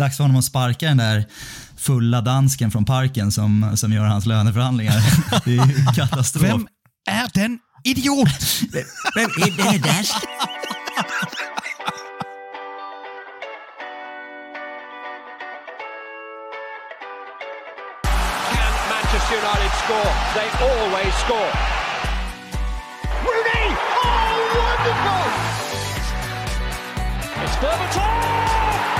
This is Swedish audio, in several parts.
dags för honom att sparka den där fulla dansken från parken som, som gör hans löneförhandlingar. Det är ju katastrof. Vem är den idiot? Vem är den dansk? Can Manchester United score? They always score. Rooney! Oh, wonderful! It's Berbatov!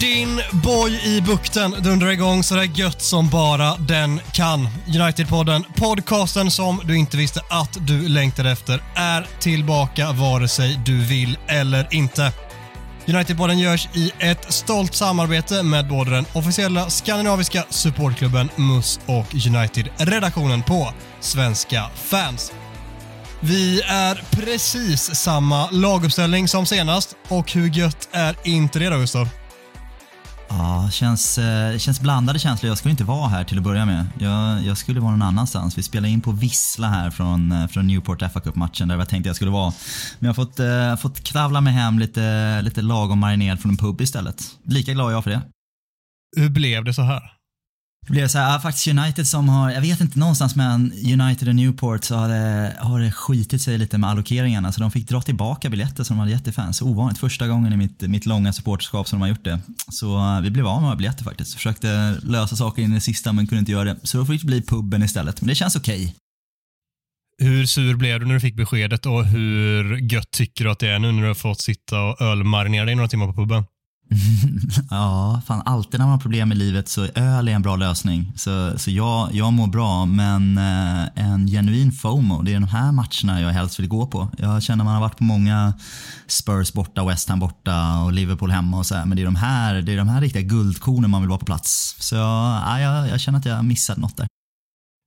Din boy i bukten dundrar igång så där gött som bara den kan. United-podden, podcasten som du inte visste att du längtade efter, är tillbaka vare sig du vill eller inte. United-podden görs i ett stolt samarbete med både den officiella skandinaviska supportklubben MUS och United-redaktionen på Svenska fans. Vi är precis samma laguppställning som senast och hur gött är inte det då Gustav? Ja, känns, eh, känns blandade känslor. Jag skulle inte vara här till att börja med. Jag, jag skulle vara någon annanstans. Vi spelar in på Vissla här från, eh, från Newport FA Cup-matchen där jag tänkte jag skulle vara. Men jag har fått, eh, fått kravla mig hem lite, lite lagom marinerad från en pub istället. Lika glad jag för det. Hur blev det så här? Det blev så här, ja, faktiskt United som har, jag vet inte, någonstans mellan United och Newport så har det, har det skitit sig lite med allokeringarna så de fick dra tillbaka biljetter som de hade gett till fans. Ovanligt, första gången i mitt, mitt långa supporterskap som de har gjort det. Så eh, vi blev av med våra biljetter faktiskt. Försökte lösa saker in i det sista men kunde inte göra det. Så då fick det bli puben istället. Men det känns okej. Hur sur blev du när du fick beskedet och hur gött tycker du att det är nu när du har fått sitta och ölmarinera dig några timmar på puben? Ja, fan alltid när man har problem i livet så är öl är en bra lösning. Så, så jag, jag mår bra, men eh, en genuin FOMO, det är de här matcherna jag helst vill gå på. Jag känner man har varit på många Spurs borta, West Ham borta och Liverpool hemma och så här, men det är de här, det är de här riktiga guldkornen man vill vara på plats. Så ja, jag, jag känner att jag missade något där.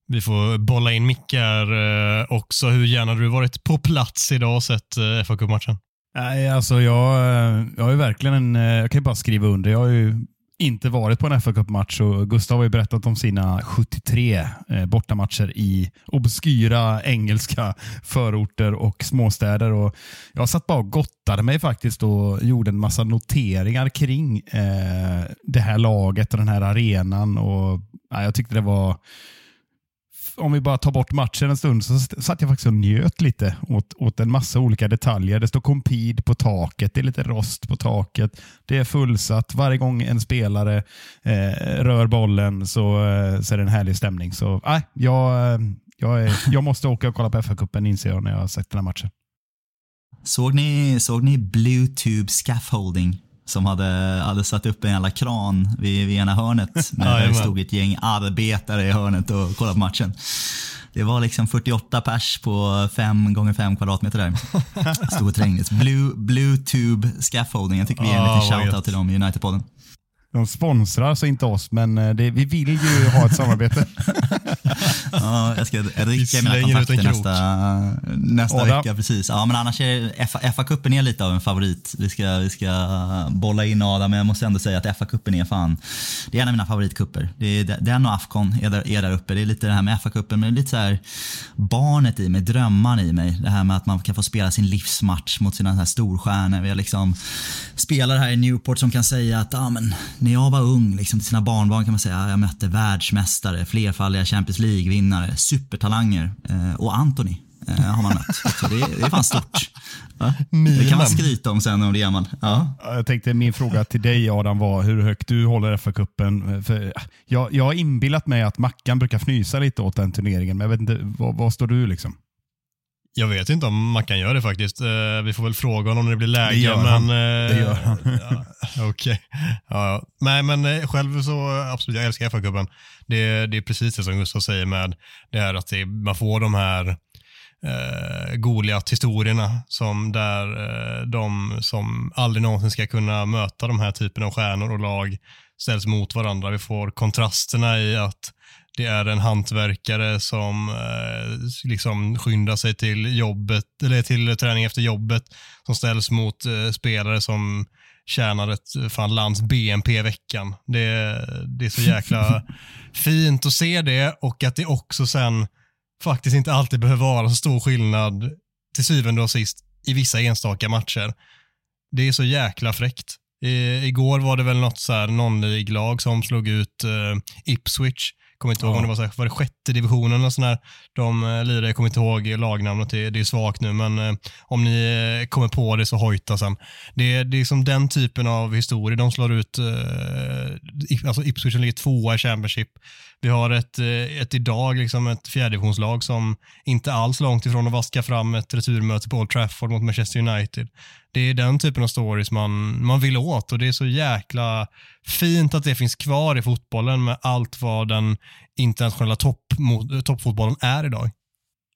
Vi får bolla in mickar eh, också. Hur gärna hade du varit på plats idag och sett eh, fa Cup-matchen? Nej, alltså jag, eh, jag har ju verkligen en, eh, jag kan ju bara skriva under. Jag har ju inte varit på en fa Cup-match och Gustav har ju berättat om sina 73 eh, bortamatcher i obskyra engelska förorter och småstäder. Och jag satt bara och gottade mig faktiskt och gjorde en massa noteringar kring eh, det här laget och den här arenan. Och, ja, jag tyckte det var om vi bara tar bort matchen en stund så satt jag faktiskt och njöt lite åt, åt en massa olika detaljer. Det står compid på taket, det är lite rost på taket, det är fullsatt. Varje gång en spelare eh, rör bollen så, eh, så är det en härlig stämning. Så nej, jag, eh, jag, är, jag måste åka och kolla på FA-cupen inser jag när jag har sett den här matchen. Såg ni, såg ni Bluetooth scaffolding? Som hade, hade satt upp en jävla kran vid, vid ena hörnet. Med, där det stod ett gäng arbetare i hörnet och kollade på matchen. Det var liksom 48 pers på 5 gånger 5 kvadratmeter där. Stod och trängdes. Blue, Blue Tube Scaffolding. Jag tycker vi ger en liten shoutout till dem i United-podden. De sponsrar så inte oss, men eh, det, vi vill ju ha ett samarbete. ja, jag ska rycka mina kontakter nästa, nästa vecka. Precis. Ja, men annars är FA-cupen är lite av en favorit. Vi ska, vi ska bolla in Adam, men jag måste ändå säga att FA-cupen är fan, det är en av mina favoritkupper. Det är, den och Afcon är där, är där uppe. Det är lite det här med FA-cupen, men det är lite så här barnet i mig, drömmarna i mig. Det här med att man kan få spela sin livsmatch mot sina här storstjärnor. Vi har liksom spelare här i Newport som kan säga att ah, men, när jag var ung, liksom, till sina barnbarn kan man säga, jag mötte världsmästare, flerfaldiga Champions League-vinnare, supertalanger eh, och Anthony eh, har man mött. Så det, det är fan stort. Ja? Det kan man skryta om sen när man blir gammal. Ja. Jag tänkte min fråga till dig Adam var hur högt du håller FA-cupen. Jag, jag har inbillat mig att Mackan brukar fnysa lite åt den turneringen, men jag vet inte, vad, vad står du liksom? Jag vet inte om man kan göra det faktiskt. Uh, vi får väl fråga honom när det blir läge. Det gör men, han. Uh, det gör han. ja, Okej. Okay. Ja, Nej, men uh, själv så absolut, jag älskar FA-cupen. Det, det är precis det som Gustav säger med det här att det, man får de här uh, Goliat-historierna som där uh, de som aldrig någonsin ska kunna möta de här typen av stjärnor och lag ställs mot varandra. Vi får kontrasterna i att Det är en hantverkare som eh, liksom skyndar sig till jobbet, eller till träning efter jobbet, som ställs mot eh, spelare som tjänar ett fan lands BNP i veckan. Det, det är så jäkla fint att se det och att det också sen faktiskt inte alltid behöver vara så stor skillnad till syvende och sist i vissa enstaka matcher. Det är så jäkla fräckt. I, igår var det väl något så här non-league-lag som slog ut uh, Ipswich. Kommer inte ihåg om det var, så här, var det sjätte divisionen och sådär. De uh, lirade, jag kommer inte ihåg lagnamnet, det, det är svagt nu, men uh, om ni uh, kommer på det så hojta sen. Det, det är som den typen av historia. De slår ut, uh, alltså Ipswich ligger tvåa i Championship. Vi har ett, ett idag, liksom ett fjärdedivisionslag som inte alls långt ifrån att vaska fram ett returmöte på Old Trafford mot Manchester United det är den typen av stories man, man vill åt och det är så jäkla fint att det finns kvar i fotbollen med allt vad den internationella topp, toppfotbollen är idag.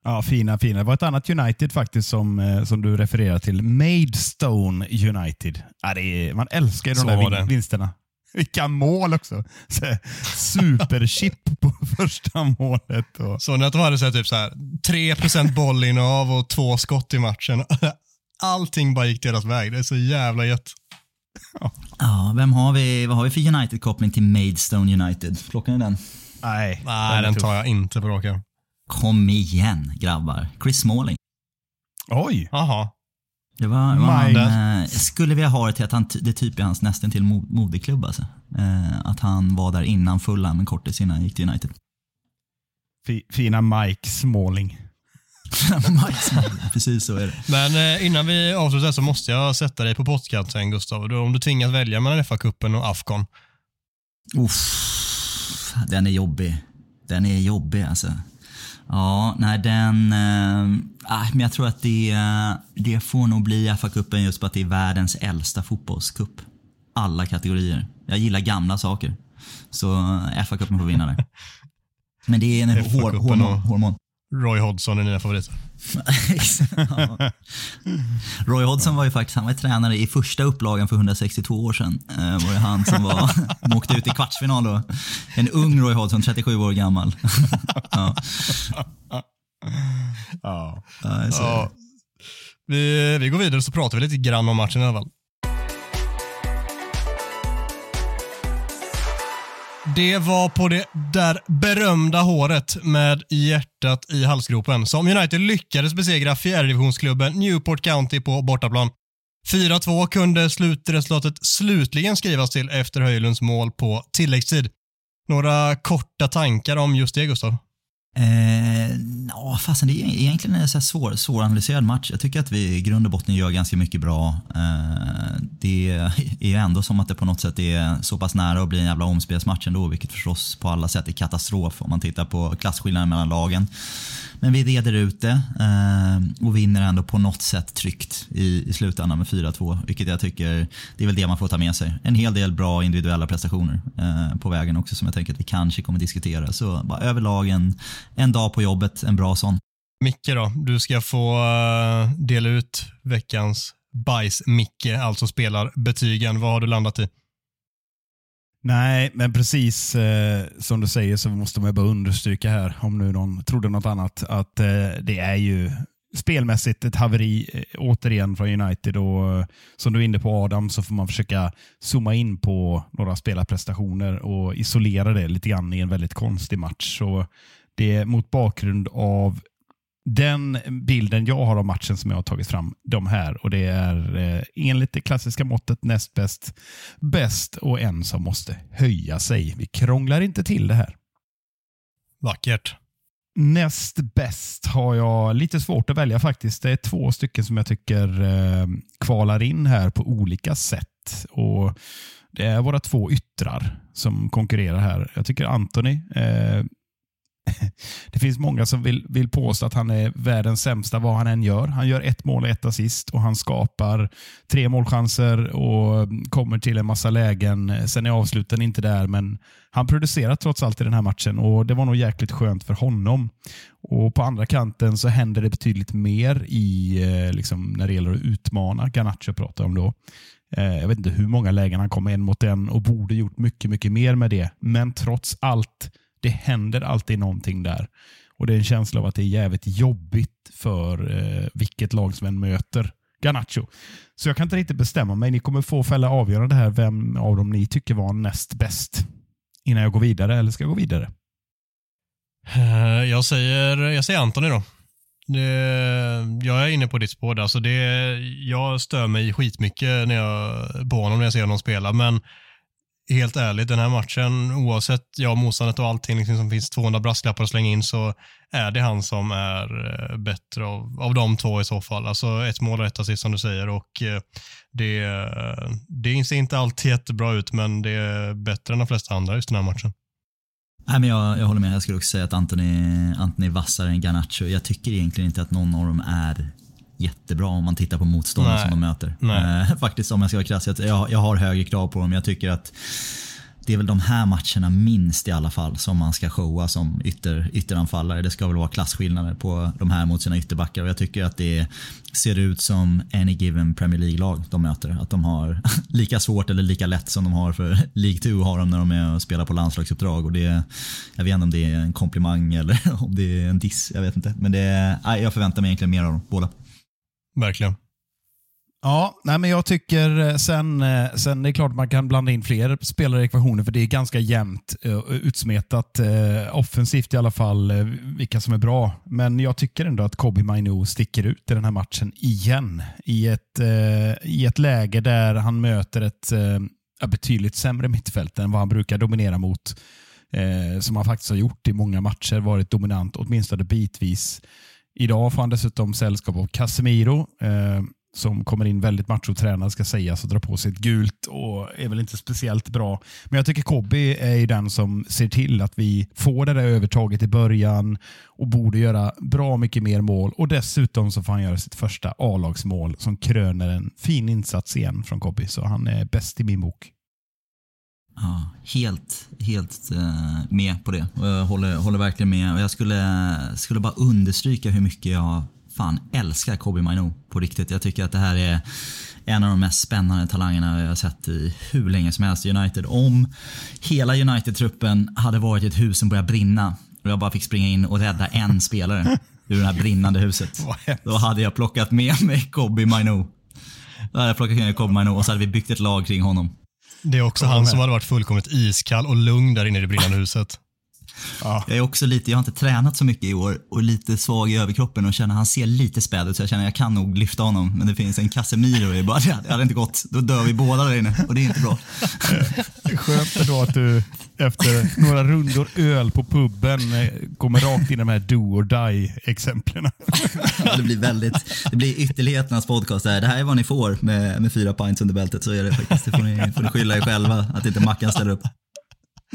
Ja, fina, fina. Det var ett annat United faktiskt som, eh, som du refererar till. Maidstone United. Ja, är, man älskar ju de där vin, vinsterna. Vilka mål också! Superchip på första målet. Och... Så att de hade så här, typ så här, 3% bollinnehav och två skott i matchen allting bara gick deras väg. Det är så jävla gött. Ja. ja, vem har vi, vad har vi för United-koppling till Maidstone United? Plockar ni den? Nej, Nej den tar jag inte på rak Kom igen grabbar. Chris Smalling. Oj. Jaha. Det var, var han, eh, skulle vilja ha det till att han, det typ är hans nästan till modeklubb alltså. Eh, att han var där innan Fulham en kortis innan han gick till United. Fina Mike Smalling. Precis så är det. Men eh, innan vi avslutar så måste jag sätta dig på pottkanten Gustav. Om du tvingas välja mellan FA-cupen och Afcon. Uff, den är jobbig. Den är jobbig alltså. Ja, nej den... Äh, men jag tror att det, det får nog bli FA-cupen just på att det är världens äldsta fotbollscup. Alla kategorier. Jag gillar gamla saker. Så FA-cupen får vinna där. Men det är en hor hormon. hormon. Roy Hodgson är dina favoriter. Roy Hodgson var ju faktiskt han var tränare i första upplagan för 162 år sedan. Eh, var det han som var, åkte ut i kvartsfinal då. En ung Roy Hodgson, 37 år gammal. ja. ja. ja. Vi, vi går vidare så pratar vi lite grann om matchen i alla fall. Det var på det där berömda håret med hjärtat i halsgropen som United lyckades besegra fjärdedivisionsklubben Newport County på bortaplan. 4-2 kunde slutresultatet slutligen skrivas till efter Höjlunds mål på tilläggstid. Några korta tankar om just det, Gustav? Eh, ja, fasen, det är e-, egentligen en så svår, svåranalyserad match. Jag tycker att vi i grund och botten gör ganska mycket bra. Eh, det är ju ändå som att det på något sätt är så pass nära att bli en jävla omspelsmatch ändå, vilket förstås på alla sätt är katastrof om man tittar på klasskillnaden mellan lagen. Men vi reder ut det eh, och vinner ändå på något sätt tryggt i, i slutändan med 4-2. Vilket jag tycker, det är väl det man får ta med sig. En hel del bra individuella prestationer eh, på vägen också som jag tänker att vi kanske kommer diskutera. Så bara överlag en, en dag på jobbet, en bra sån. Micke då, du ska få uh, dela ut veckans bajs-Micke, alltså spelarbetygen. Vad har du landat i? Nej, men precis eh, som du säger så måste man bara understryka här, om nu någon trodde något annat, att eh, det är ju spelmässigt ett haveri eh, återigen från United. och eh, Som du är inne på Adam så får man försöka zooma in på några spelarprestationer och isolera det lite grann i en väldigt konstig match. Så det är mot bakgrund av den bilden jag har av matchen som jag har tagit fram, de här. Och Det är eh, enligt det klassiska måttet näst bäst, bäst och en som måste höja sig. Vi krånglar inte till det här. Vackert. Näst bäst har jag lite svårt att välja faktiskt. Det är två stycken som jag tycker eh, kvalar in här på olika sätt. Och Det är våra två yttrar som konkurrerar här. Jag tycker Anthony eh, det finns många som vill, vill påstå att han är världens sämsta vad han än gör. Han gör ett mål och ett assist och han skapar tre målchanser och kommer till en massa lägen. Sen är avsluten inte där, men han producerar trots allt i den här matchen och det var nog jäkligt skönt för honom. Och På andra kanten så händer det betydligt mer i eh, liksom, när det gäller att utmana. Garnacho pratar om då. Eh, jag vet inte hur många lägen han kom en mot en och borde gjort mycket, mycket mer med det. Men trots allt det händer alltid någonting där. Och Det är en känsla av att det är jävligt jobbigt för eh, vilket lag som än möter Garnacho. Så jag kan inte riktigt bestämma mig. Ni kommer få fälla avgörande här vem av dem ni tycker var näst bäst innan jag går vidare, eller ska jag gå vidare? Eh, jag säger, jag säger Antoni då. Jag är inne på ditt spår där. Alltså det, jag stör mig skitmycket när jag, på honom när jag ser honom spela, men helt ärligt, den här matchen, oavsett ja, motståndet och allting liksom, som finns 200 brasklappar att slänga in, så är det han som är eh, bättre av, av de två i så fall. Alltså ett mål och ett assist som du säger och eh, det, det ser inte alltid jättebra ut, men det är bättre än de flesta andra just den här matchen. Nej, men jag, jag håller med. Jag skulle också säga att Anthony, Anthony vassare än Garnacho. Jag tycker egentligen inte att någon av dem är jättebra om man tittar på motståndet som de möter. Eh, faktiskt om jag ska vara krass. Jag, jag har högre krav på dem. Jag tycker att det är väl de här matcherna minst i alla fall som man ska showa som ytter, ytteranfallare. Det ska väl vara klasskillnader på de här mot sina ytterbackar och jag tycker att det ser ut som any given Premier League-lag de möter. Att de har lika svårt eller lika lätt som de har för League 2 har de när de är och spelar på landslagsuppdrag. Och det, jag vet inte om det är en komplimang eller om det är en diss. Jag vet inte. Men det, jag förväntar mig egentligen mer av dem båda. Verkligen. Ja, nej men jag tycker eh, sen, eh, sen det är klart man kan blanda in fler spelare i ekvationen för det är ganska jämnt eh, utsmetat offensivt i alla fall vilka som är bra. Men jag tycker ändå att Kobi Mainu sticker ut i den här matchen igen i ett, i ett läge där han möter ett betydligt sämre mittfält än vad han brukar dominera mot. som han faktiskt har gjort i många matcher, varit dominant åtminstone bitvis. Idag får han dessutom sällskap av Casemiro eh, som kommer in väldigt machotränad ska sägas och drar på sig ett gult och är väl inte speciellt bra. Men jag tycker Kobi är ju den som ser till att vi får det där övertaget i början och borde göra bra mycket mer mål och dessutom så får han göra sitt första A-lagsmål som kröner en fin insats igen från Kobi, Så han är bäst i min bok. Ja, helt, helt uh, med på det. Jag håller, håller verkligen med. Och jag skulle, skulle bara understryka hur mycket jag fan älskar Kobe Maino på riktigt. Jag tycker att det här är en av de mest spännande talangerna jag har sett i hur länge som helst i United. Om hela United-truppen hade varit ett hus som började brinna och jag bara fick springa in och rädda en spelare ur det här brinnande huset. Då hade jag plockat med mig Kobe Maino. Då hade jag plockat med mig Kobe Maino och så hade vi byggt ett lag kring honom. Det är också han som hade varit fullkomligt iskall och lugn där inne i det brinnande huset. Ja. Jag är också lite, jag har inte tränat så mycket i år och lite svag i överkroppen och känner att han ser lite späd ut så jag känner att jag kan nog lyfta honom. Men det finns en Casemiro i bara, det hade inte gått. Då dör vi båda där inne och det är inte bra. Skönt då att du efter några rundor öl på puben eh, kommer rakt in i de här do or die-exemplen. Ja, det blir väldigt, det blir ytterligheternas podcast här. Det här är vad ni får med, med fyra pints under bältet så är det faktiskt. Det får ni, får ni skylla er själva att inte Mackan ställer upp.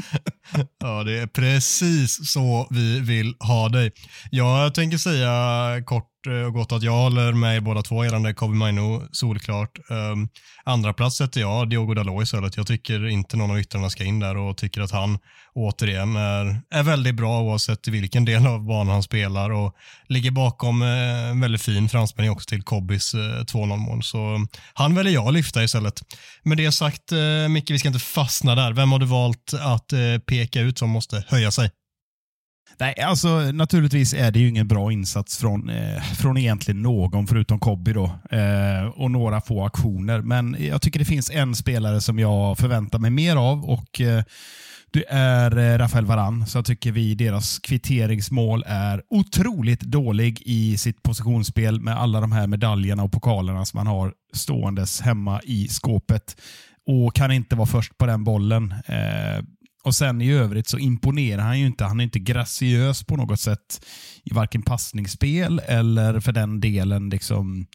ja, det är precis så vi vill ha dig. Jag tänker säga kort Eh, och gott att jag håller med båda två gällande Kobe Mainu, solklart. Um, andra plats sätter jag Diogo Dalot i stället. Jag tycker inte någon av yttrarna ska in där och tycker att han återigen är, är väldigt bra oavsett vilken del av banan han spelar och ligger bakom eh, en väldigt fin framspelning också till Kobbys eh, 2-0 mål. Så ehm, han väljer jag att lyfta istället. Med det sagt, eh, Micke, vi ska inte fastna där. Vem har du valt att eh, peka ut som måste höja sig? Nej, alltså naturligtvis är det ju ingen bra insats från, eh, från egentligen någon förutom Kobby då. Eh, och några få aktioner. Men jag tycker det finns en spelare som jag förväntar mig mer av och eh, det är eh, Rafael Varan. Så jag tycker vi deras kvitteringsmål är otroligt dålig i sitt positionsspel med alla de här medaljerna och pokalerna som man har ståendes hemma i skåpet och kan inte vara först på den bollen. Eh, och sen i övrigt så imponerar han ju inte. Han är inte graciös på något sätt i varken passningsspel eller för den delen liksom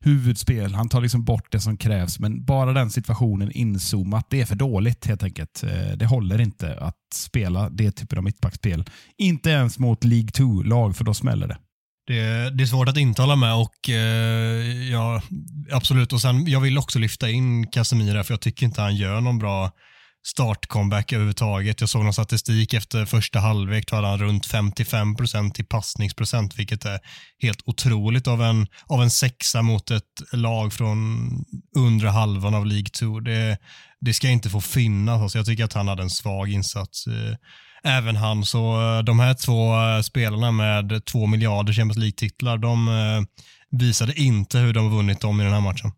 huvudspel. Han tar liksom bort det som krävs, men bara den situationen inzoomat, det är för dåligt helt enkelt. Eh, det håller inte att spela det typen av mittbackspel. Inte ens mot League 2-lag, för då smäller det. Det, det, är svårt att inte hålla med och eh, ja, absolut. Och sen, Jag vill också lyfta in Casemira för jag tycker inte han gör någon bra startcomeback överhuvudtaget. Jag såg någon statistik efter första halvlek, då hade han runt 55 procent i passningsprocent, vilket är helt otroligt av en, av en sexa mot ett lag från undre halvan av League 2. Det, det ska inte få finnas. Alltså jag tycker att han hade en svag insats. Eh, även han. Så eh, de här två eh, spelarna med två miljarder Champions League-titlar, de eh, visade inte hur de vunnit dem i den här matchen.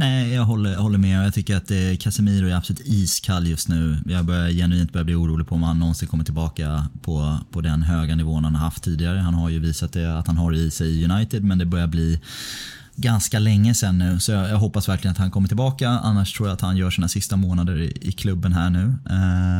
Nej, jag håller, jag håller med. Jag tycker att eh, Casemiro är absolut iskall just nu. Jag börjar genuint börja bli orolig på om han någonsin kommer tillbaka på, på den höga nivån han har haft tidigare. Han har ju visat det, att han har det i sig i United, men det börjar bli ganska länge sen nu. Så jag, jag, hoppas verkligen att han kommer tillbaka. Annars tror jag att han gör sina sista månader i, i klubben här nu.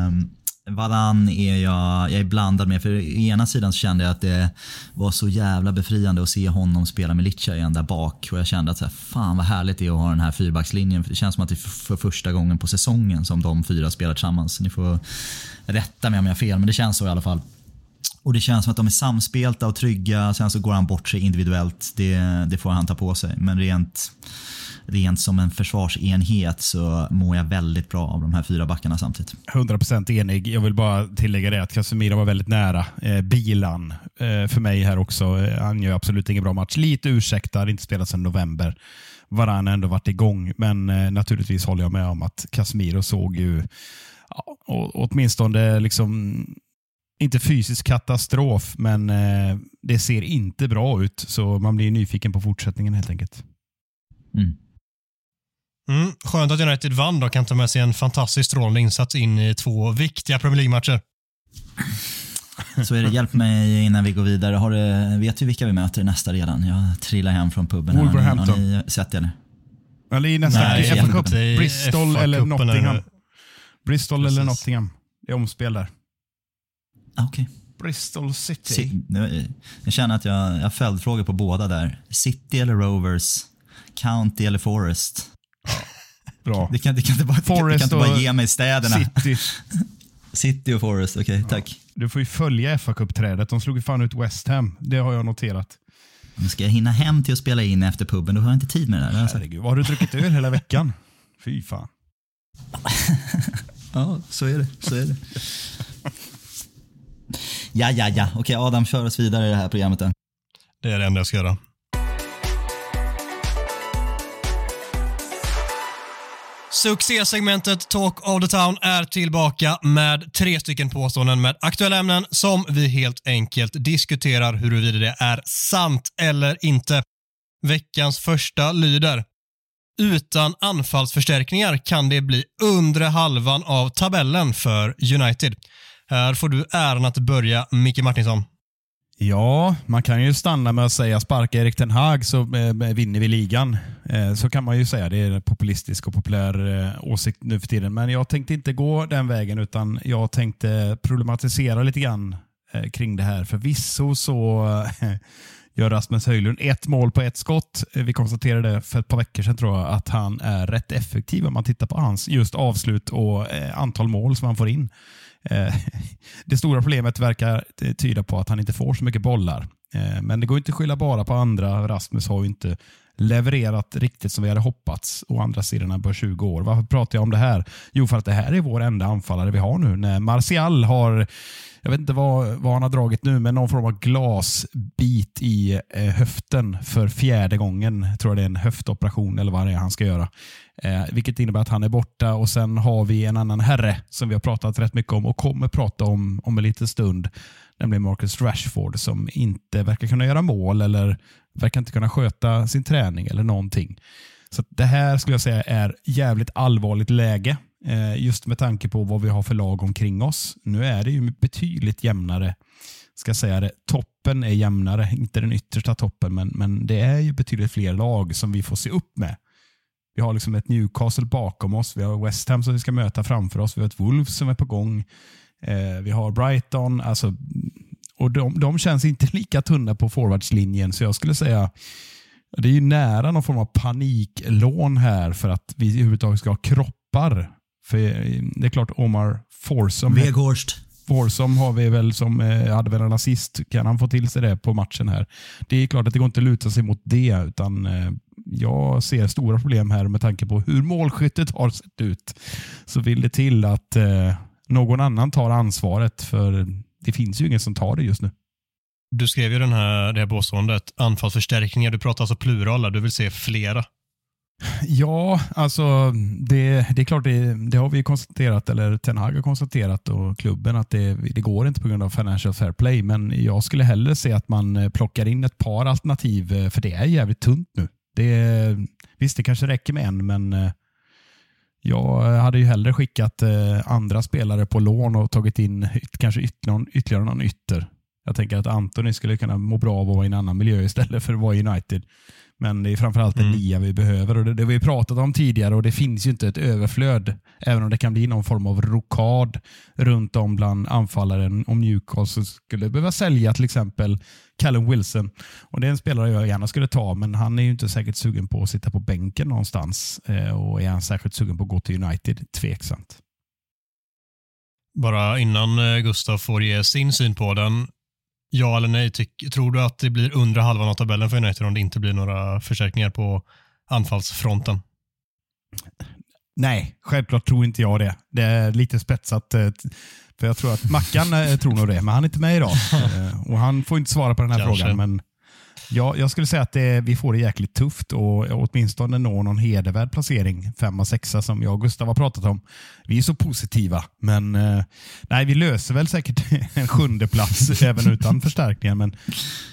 Um, Varann är jag, jag är blandad med. För å ena sidan så kände jag att det var så jävla befriande att se honom spela med Licha igen där bak. Och jag kände att så här, fan vad härligt det är att ha den här fyrbackslinjen. Det känns som att det är för första gången på säsongen som de fyra spelar tillsammans. Ni får rätta mig om jag har fel, men det känns så i alla fall. Och det känns som att de är samspelta och trygga. Sen så går han bort sig individuellt. Det, det får han ta på sig. Men rent rent som en försvarsenhet så mår jag väldigt bra av de här fyra backarna samtidigt. 100% enig. Jag vill bara tillägga det att Casemiro var väldigt nära eh, bilan eh, för mig här också. Eh, han gör absolut ingen bra match. Lite ursäktad, inte spelat sedan november. Varann har ändå varit igång, men eh, naturligtvis håller jag med om att Casemiro såg ju ja, åtminstone liksom inte fysisk katastrof, men eh, det ser inte bra ut. Så man blir nyfiken på fortsättningen helt enkelt. Mm. Mm, skönt att United vann då, kan ta med sig en fantastiskt strålande insats in i två viktiga Premier League-matcher. Så är det. Hjälp mig innan vi går vidare. Har du, vet du vilka vi möter nästa redan? Jag trillar hem från puben. Wolverhampton. Har ni, sett det nu? Eller i nästa Nej, FA Cup. Bristol eller Nottingham. Bristol eller Nottingham. Det är omspel där. Ah, okay. Bristol City. jag känner att jag, jag har följdfrågor på båda där. City eller Rovers? County eller Forest? Bra. Det kan, det kan inte bara, Forest kan inte bara ge mig städerna. City. City och Forest, okej, okay, ja. tack. Du får ju följa fa Cup-trädet. De slog ju fan ut West Ham. Det har jag noterat. Nu ska jag hinna hem till att spela in efter puben, då har jag inte tid med det där. Herregud, har du druckit öl hela veckan? Fy fan. ja, så är det. Så är det. Ja, ja, ja. Okej, Adam, kör oss vidare i det här programmet. Då. Det är det enda jag ska göra. Succésegmentet Talk of the Town är tillbaka med tre stycken påståenden med aktuella ämnen som vi helt enkelt diskuterar huruvida det är sant eller inte. Veckans första lyder utan anfallsförstärkningar kan det bli undre halvan av tabellen för United. Här får du äran att börja, Micke Martinsson. Ja, man kan ju stanna med att säga sparka Erik Ten Hag så eh, vinner vi ligan. Eh, så kan man ju säga. Det är en populistisk och populär eh, åsikt nu för tiden. Men jag tänkte inte gå den vägen utan jag tänkte problematisera lite grann eh, kring det här. Förvisso så eh, gör Rasmus Höjlund ett mål på ett skott. Eh, vi konstaterade för ett par veckor sedan tror jag att han är rätt effektiv om man tittar på hans just avslut och antal mål som han får in. Eh, det stora problemet verkar tyda på att han inte får så mycket bollar. Eh, men det går inte att skylla bara på andra. Rasmus har ju inte levererat riktigt som vi hade hoppats. Å andra sidan på 20 år. Varför pratar jag om det här? Jo, för att det här är vår enda anfallare vi har nu. När Martial har jag vet inte vad, vad han har dragit nu, men någon form av glasbit i eh, höften för fjärde gången. Jag tror det är en höftoperation eller vad det är han ska göra. Eh, vilket innebär att han är borta och sen har vi en annan herre som vi har pratat rätt mycket om och kommer prata om om en liten stund. Nämligen Marcus Rashford som inte verkar kunna göra mål eller verkar inte kunna sköta sin träning eller någonting. Så Det här skulle jag säga är jävligt allvarligt läge. Eh, just med tanke på vad vi har för lag omkring oss. Nu är det ju betydligt jämnare. Ska säga det. Toppen är jämnare, inte den yttersta toppen, men, men det är ju betydligt fler lag som vi får se upp med. Vi har liksom ett Newcastle bakom oss, vi har West Ham som vi ska möta framför oss, vi har ett Wolves som är på gång, eh, vi har Brighton. Alltså, och de, de känns inte lika tunna på forwardslinjen, så jag skulle säga det är ju nära någon form av paniklån här för att vi överhuvudtaget ska ha kroppar för eh, det är klart Omar Forsom. Weghorst. Forsom har vi väl som eh, hade väl en assist. Kan han få till sig det på matchen här? Det är klart att det går inte att luta sig mot det, utan eh, jag ser stora problem här med tanke på hur målskyttet har sett ut. Så vill det till att eh, någon annan tar ansvaret, för det finns ju ingen som tar det just nu. Du skrev ju den här, det här påståendet, anfallsförstärkningar. Du pratar alltså pluraler, du vill se flera. Ja, alltså det, det är klart, det, det, har vi konstaterat, eller Ten Hag har konstaterat och klubben att det, det går inte på grund av Financial Fair Play. Men jag skulle hellre se att man eh, plockar in ett par alternativ, eh, för det är jävligt tunt nu. Det, visst, det kanske räcker med en, men eh, jag eh, hade ju hellre skickat eh, andra spelare på lån och tagit in kanske ytterligare, ytterligare någon ytter. Jag tänker att Antoni skulle kunna må bra av att vara i en annan miljö istället för att vara i United. Men det är framförallt en mm. nia vi behöver och det, det har vi pratat om tidigare och det finns ju inte ett överflöd. Även om det kan bli någon form av rokad runt om bland anfallaren om Newcastle skulle behöva sälja till exempel Callum Wilson. Och Det är en spelare jag gärna skulle ta, men han är ju inte säkert sugen på att sitta på bänken någonstans. Eh, och Är han särskilt sugen på att gå till United? Tveksamt. Bara innan eh, Gustav får ge sin syn på den. Ja eller nej, tyck, tror du att det blir under halvan av tabellen för United om det inte blir några förstärkningar på anfallsfronten? Nej, självklart tror inte jag det. Det är lite spetsat. Eh, för jag tror att Mackan eh, tror nog det, men han är inte med idag. Eh, och Han får inte svara på den här Kanske. frågan. Men Ja, jag skulle säga att det, vi får det jäkligt tufft och åtminstone nå någon hedervärd placering, femma, sexa som jag och Gustav har pratat om. Vi är så positiva, men eh, nej, vi löser väl säkert en sjunde plats även utan förstärkningar, men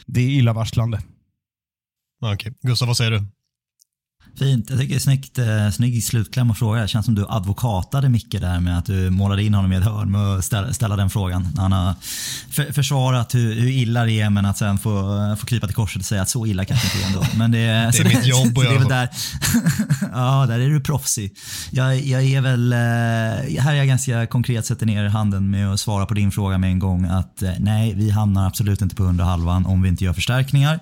det är illavarslande. Okej. Gustav, vad säger du? Fint. Jag tycker det är snyggt, eh, snygg slutkläm och fråga. Det känns som du advokatade Micke där med att du målade in honom i ett hörn med att ställa, ställa den frågan. Han har för, försvarat hur, hur illa det är men att sen få, få krypa till korset och säga att så illa kanske inte är ändå. Men det, det är mitt jobb att göra så. Där, ja, där är du proffsig. Jag, jag är väl, eh, här är jag ganska konkret sätter ner handen med att svara på din fråga med en gång att eh, nej, vi hamnar absolut inte på under halvan om vi inte gör förstärkningar.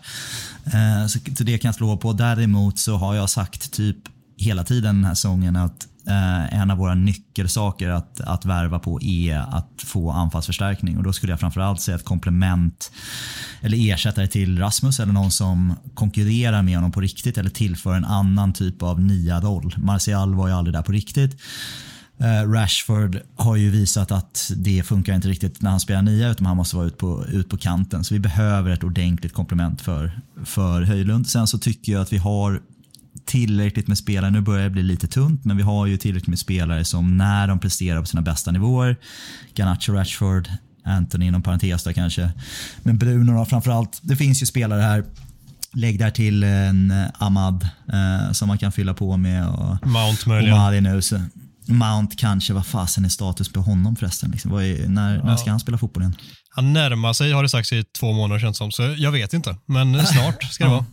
Eh, så så, det kan jag slå på. Däremot så har jag sagt typ hela tiden den här säsongen att eh, en av våra nyckelsaker att, att värva på är att få anfallsförstärkning och då skulle jag framförallt säga ett komplement eller ersättare till Rasmus eller någon som konkurrerar med honom på riktigt eller tillför en annan typ av nia-roll. Martial var ju aldrig där på riktigt. Uh, Rashford har ju visat att det funkar inte riktigt när han spelar nia utan han måste vara ut på, ut på kanten. Så vi behöver ett ordentligt komplement för, för Höjlund. Sen så tycker jag att vi har tillräckligt med spelare, nu börjar det bli lite tunt, men vi har ju tillräckligt med spelare som när de presterar på sina bästa nivåer, Garnacho, Rashford, Anthony inom parentes där kanske, men Bruno då framförallt. Det finns ju spelare här Lägg där till en Ahmad eh, som man kan fylla på med. Och, Mount möjligen. nu. Så, Mount kanske, vad fasen är status på honom förresten? Liksom, är, när, ja. när ska han spela fotboll igen? Han närmar sig har det sagts i två månader känns som, så jag vet inte. Men snart ska det vara.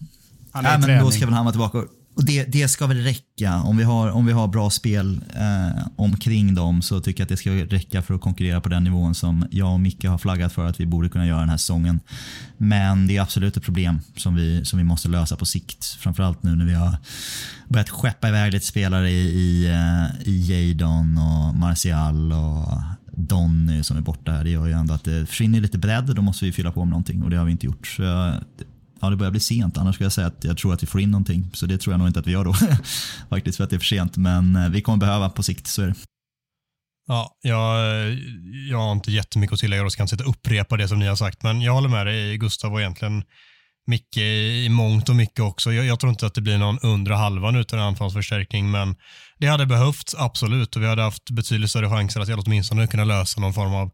Han är ja, men då ska väl han vara tillbaka. Och det, det ska väl räcka. Om vi har, om vi har bra spel eh, omkring dem så tycker jag att det ska räcka för att konkurrera på den nivån som jag och Micke har flaggat för att vi borde kunna göra den här säsongen. Men det är absolut ett problem som vi, som vi måste lösa på sikt. Framförallt nu när vi har börjat skeppa iväg lite spelare i, i, eh, i Jadon och Martial och Donny som är borta. Det gör ju ändå att det försvinner lite bredd och då måste vi fylla på med någonting och det har vi inte gjort. Så jag, ja, det börjar bli sent. Annars skulle jag säga att jag tror att vi får in någonting. Så det tror jag nog inte att vi gör då. Faktiskt för att det är för sent. Men eh, vi kommer behöva på sikt, så är det. Ja, jag, jag har inte jättemycket att tillägga och ska inte sitta och upprepa det som ni har sagt. Men jag håller med dig Gustav och egentligen Micke i mångt och mycket också. Jag, jag, tror inte att det blir någon undre halvan utan anfallsförstärkning, men det hade behövts absolut och vi hade haft betydligt större chanser att åtminstone kunna lösa någon form av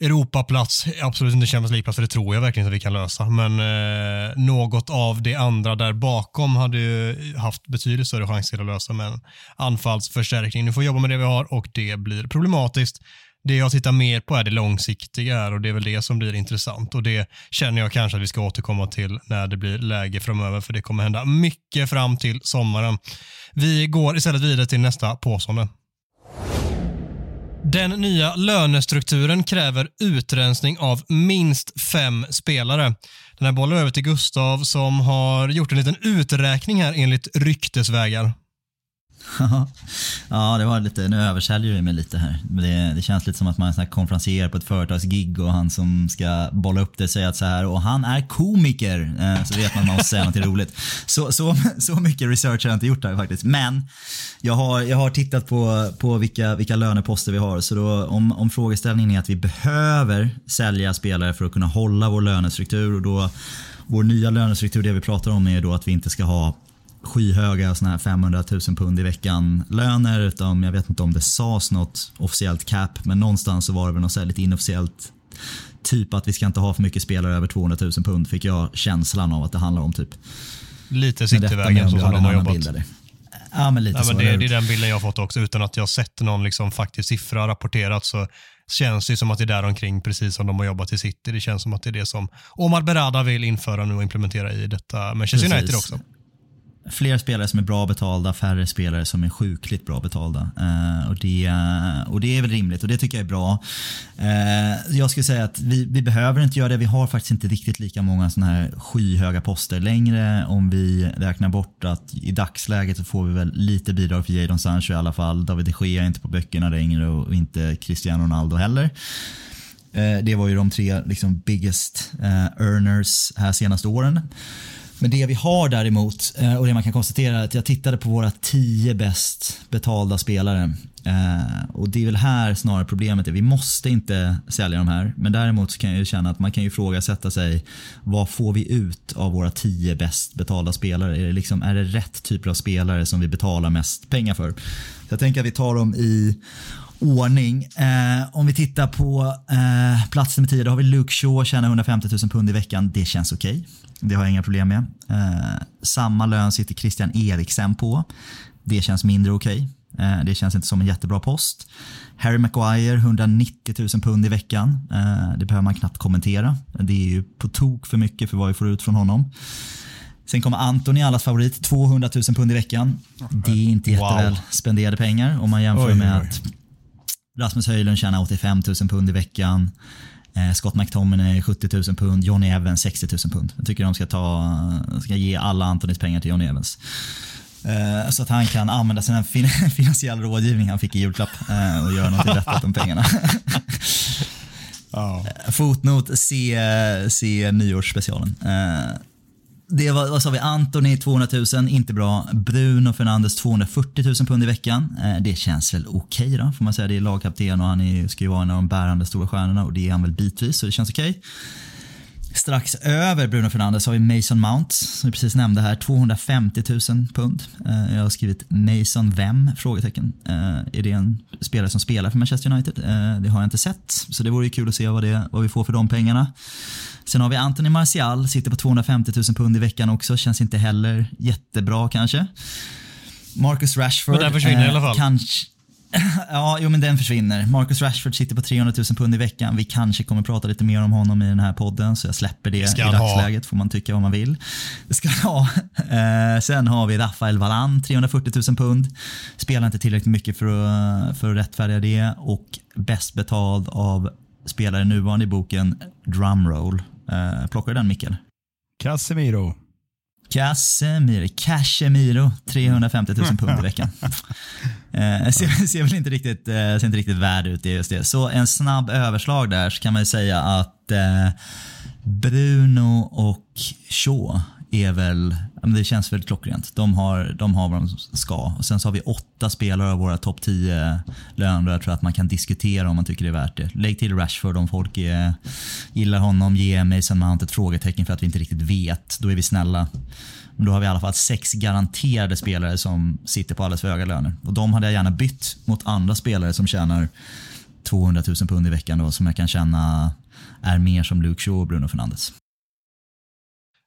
Europaplats, absolut inte Champions League-plats, för det tror jag verkligen inte vi kan lösa. Men eh, något av det andra där bakom hade ju haft betydligt större chans till att lösa med en anfallsförstärkning. Nu får vi jobba med det vi har och det blir problematiskt. Det jag tittar mer på är det långsiktiga här och det är väl det som blir intressant och det känner jag kanske att vi ska återkomma till när det blir läge framöver för det kommer hända mycket fram till sommaren. Vi går istället vidare till nästa påstående. Den nya lönestrukturen kräver utrensning av minst fem spelare. Den här bollen över till Gustav som har gjort en liten uträkning här enligt ryktesvägar. ja, det var lite, nu översäljer du mig lite här. Det, det känns lite som att man är konferenser på ett företagsgig och han som ska bolla upp det säger att så här, och han är komiker. Eh, så vet man att man måste säga något roligt. Så, så, så mycket research har jag inte gjort här faktiskt. Men jag har, jag har tittat på, på vilka, vilka löneposter vi har. Så då, om, om frågeställningen är att vi behöver sälja spelare för att kunna hålla vår lönestruktur och då vår nya lönestruktur, det vi pratar om är då att vi inte ska ha skyhöga såna här 500 000 pund i veckan löner utan jag vet inte om det sades något officiellt cap men någonstans så var det väl något så lite inofficiellt typ att vi ska inte ha för mycket spelare över 200 000 pund fick jag känslan av att det handlar om typ. Lite Cityvägen så som de har jobbat. Ja, men lite ja, så. Men det, det, är den bilden jag har fått också. Utan att jag sett någon liksom faktisk siffra rapporterat så känns det som att det är där omkring precis som de har jobbat i City. Det känns som att det är det som Omar Berada vill införa nu och implementera i detta Manchester United också fler spelare som är bra betalda, färre spelare som är sjukligt bra betalda. Eh, och, det, eh, och det är väl rimligt och det tycker jag är bra. Eh, jag skulle säga att vi, vi behöver inte göra det. Vi har faktiskt inte riktigt lika många sådana här skyhöga poster längre. Om vi räknar bort att i dagsläget så får vi väl lite bidrag för Jadon Sancho i alla fall. David de Gea är inte på böckerna längre och inte Cristiano Ronaldo heller. Eh, det var ju de tre liksom, biggest eh, earners här senaste åren. Men det vi har däremot, eh, och det man kan konstatera, är att jag tittade på våra tio bäst betalda spelare. Eh, och det är väl här snarare problemet är. Vi måste inte sälja de här. Men däremot så kan jag ju känna att man kan ju ifrågasätta sig. Vad får vi ut av våra tio bäst betalda spelare? Är det, liksom, är det rätt typer av spelare som vi betalar mest pengar för? Så jag tänker att vi tar dem i ordning. Eh, om vi tittar på eh, plats nummer 10, då har vi Luke Shaw, tjänar 150 000 pund i veckan. Det känns okej. Okay. Det har jag inga problem med. Eh, samma lön sitter Christian Eriksen på. Det känns mindre okej. Okay. Eh, det känns inte som en jättebra post. Harry Maguire, 190 000 pund i veckan. Eh, det behöver man knappt kommentera. Det är ju på tok för mycket för vad vi får ut från honom. Sen kommer Antoni, allas favorit, 200 000 pund i veckan. Det är inte jätteväl wow. spenderade pengar om man jämför oj, med oj. att Rasmus Höjlund tjänar 85 000 pund i veckan. Eh, Scott McTominay 70 000 pund, Johnny Evans 60 000 pund. Jag tycker de ska, ta, ska ge alla Antonis pengar till Johnny Evans. Eh, så att han kan använda sin fin finansiella rådgivning han fick i julklapp eh, och göra något vettigt om pengarna. oh. Fotnot, se, se nyårsspecialen. Det var, vad sa vi, Antoni 200 000, inte bra. Bruno Fernandes 240 000 pund i veckan. Eh, det känns väl okej okay då, får man säga. Det är lagkapten och han är, ska ju vara en av de bärande stora stjärnorna och det är han väl bitvis, så det känns okej. Okay. Strax över Bruno Fernandes har vi Mason Mount, som vi precis nämnde här, 250 000 pund. Eh, jag har skrivit Mason vem? Frågetecken. Eh, är det en spelare som spelar för Manchester United? Det har jag inte sett, så det vore ju kul att se vad, det, vad vi får för de pengarna. Sen har vi Anthony Martial, sitter på 250 000 pund i veckan också. Känns inte heller jättebra kanske. Marcus Rashford. Men den försvinner eh, i alla fall. Kanske, ja, jo men den försvinner. Marcus Rashford sitter på 300 000 pund i veckan. Vi kanske kommer prata lite mer om honom i den här podden, så jag släpper det i dagsläget. Ha. Får man tycka vad man vill. Det ska ha. Eh, sen har vi Rafael Varan, 340 000 pund. Spelar inte tillräckligt mycket för att, för att rättfärdiga det. Och bäst betald av spelare nuvarande i boken, Drumroll, Eh, plockar du den Mikael? Casemiro. Casemiro, Casemiro, 350 000 pund i veckan. eh, ser, ser, väl inte riktigt, eh, ser inte riktigt värd ut i just det. Så en snabb överslag där så kan man ju säga att eh, Bruno och Shaw är väl, det känns väl klockrent. De har, de har vad de ska. Och sen så har vi åtta spelare av våra topp 10 löner. Jag tror att man kan diskutera om man tycker det är värt det. Lägg till Rashford om folk är, gillar honom. Ge Mason Mount ett frågetecken för att vi inte riktigt vet. Då är vi snälla. Men då har vi i alla fall sex garanterade spelare som sitter på alldeles för höga löner. Och de hade jag gärna bytt mot andra spelare som tjänar 200 000 pund i veckan då, som jag kan känna är mer som Luke Shaw och Bruno Fernandes.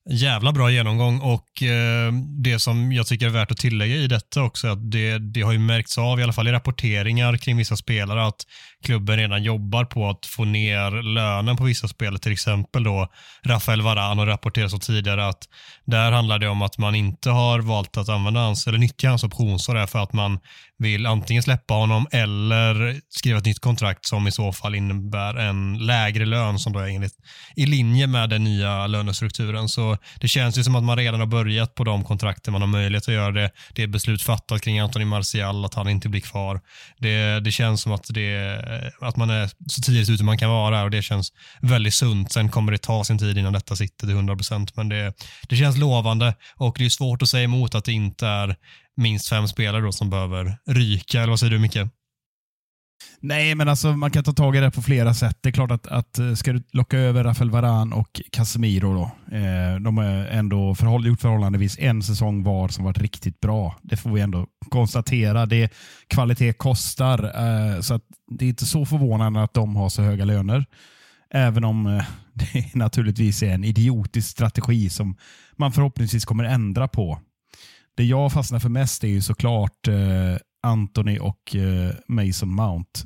Jävla bra genomgång och eh, det som jag tycker är värt att tillägga i detta också är att det, det har ju märkts av, i alla fall i rapporteringar kring vissa spelare, att klubben redan jobbar på att få ner lönen på vissa spelare, till exempel då Rafael Varan och rapporteras så tidigare att där handlar det om att man inte har valt att använda hans, eller nyttja hans optionsår för att man vill antingen släppa honom eller skriva ett nytt kontrakt som i så fall innebär en lägre lön som då är enligt, i linje med den nya lönestrukturen. Så det känns ju som att man redan har börjat på de kontrakten man har möjlighet att göra det. Det är beslut fattat kring Anthony Martial att han inte blir kvar. Det, det känns som att, det, Eh, att man är så tidigt ute man kan vara och det känns väldigt sunt. Sen kommer det ta sin tid innan detta sitter till 100% men det, det känns lovande och det är svårt att säga emot att det inte är minst fem spelare då som behöver ryka, eller vad säger du Micke? Nej, men alltså man kan ta tag i det på flera sätt. Det är klart att, att eh, ska du locka över Rafael Varan och Casemiro då. Eh, de har ändå förhåll, gjort förhållandevis en säsong var som varit riktigt bra. Det får vi ändå konstatera. Det Kvalitet kostar, eh, så att det är inte så förvånande att de har så höga löner. Även om eh, det naturligtvis är en idiotisk strategi som man förhoppningsvis kommer ändra på. Det jag fastnar för mest är ju såklart eh, Anthony och eh, Mason Mount.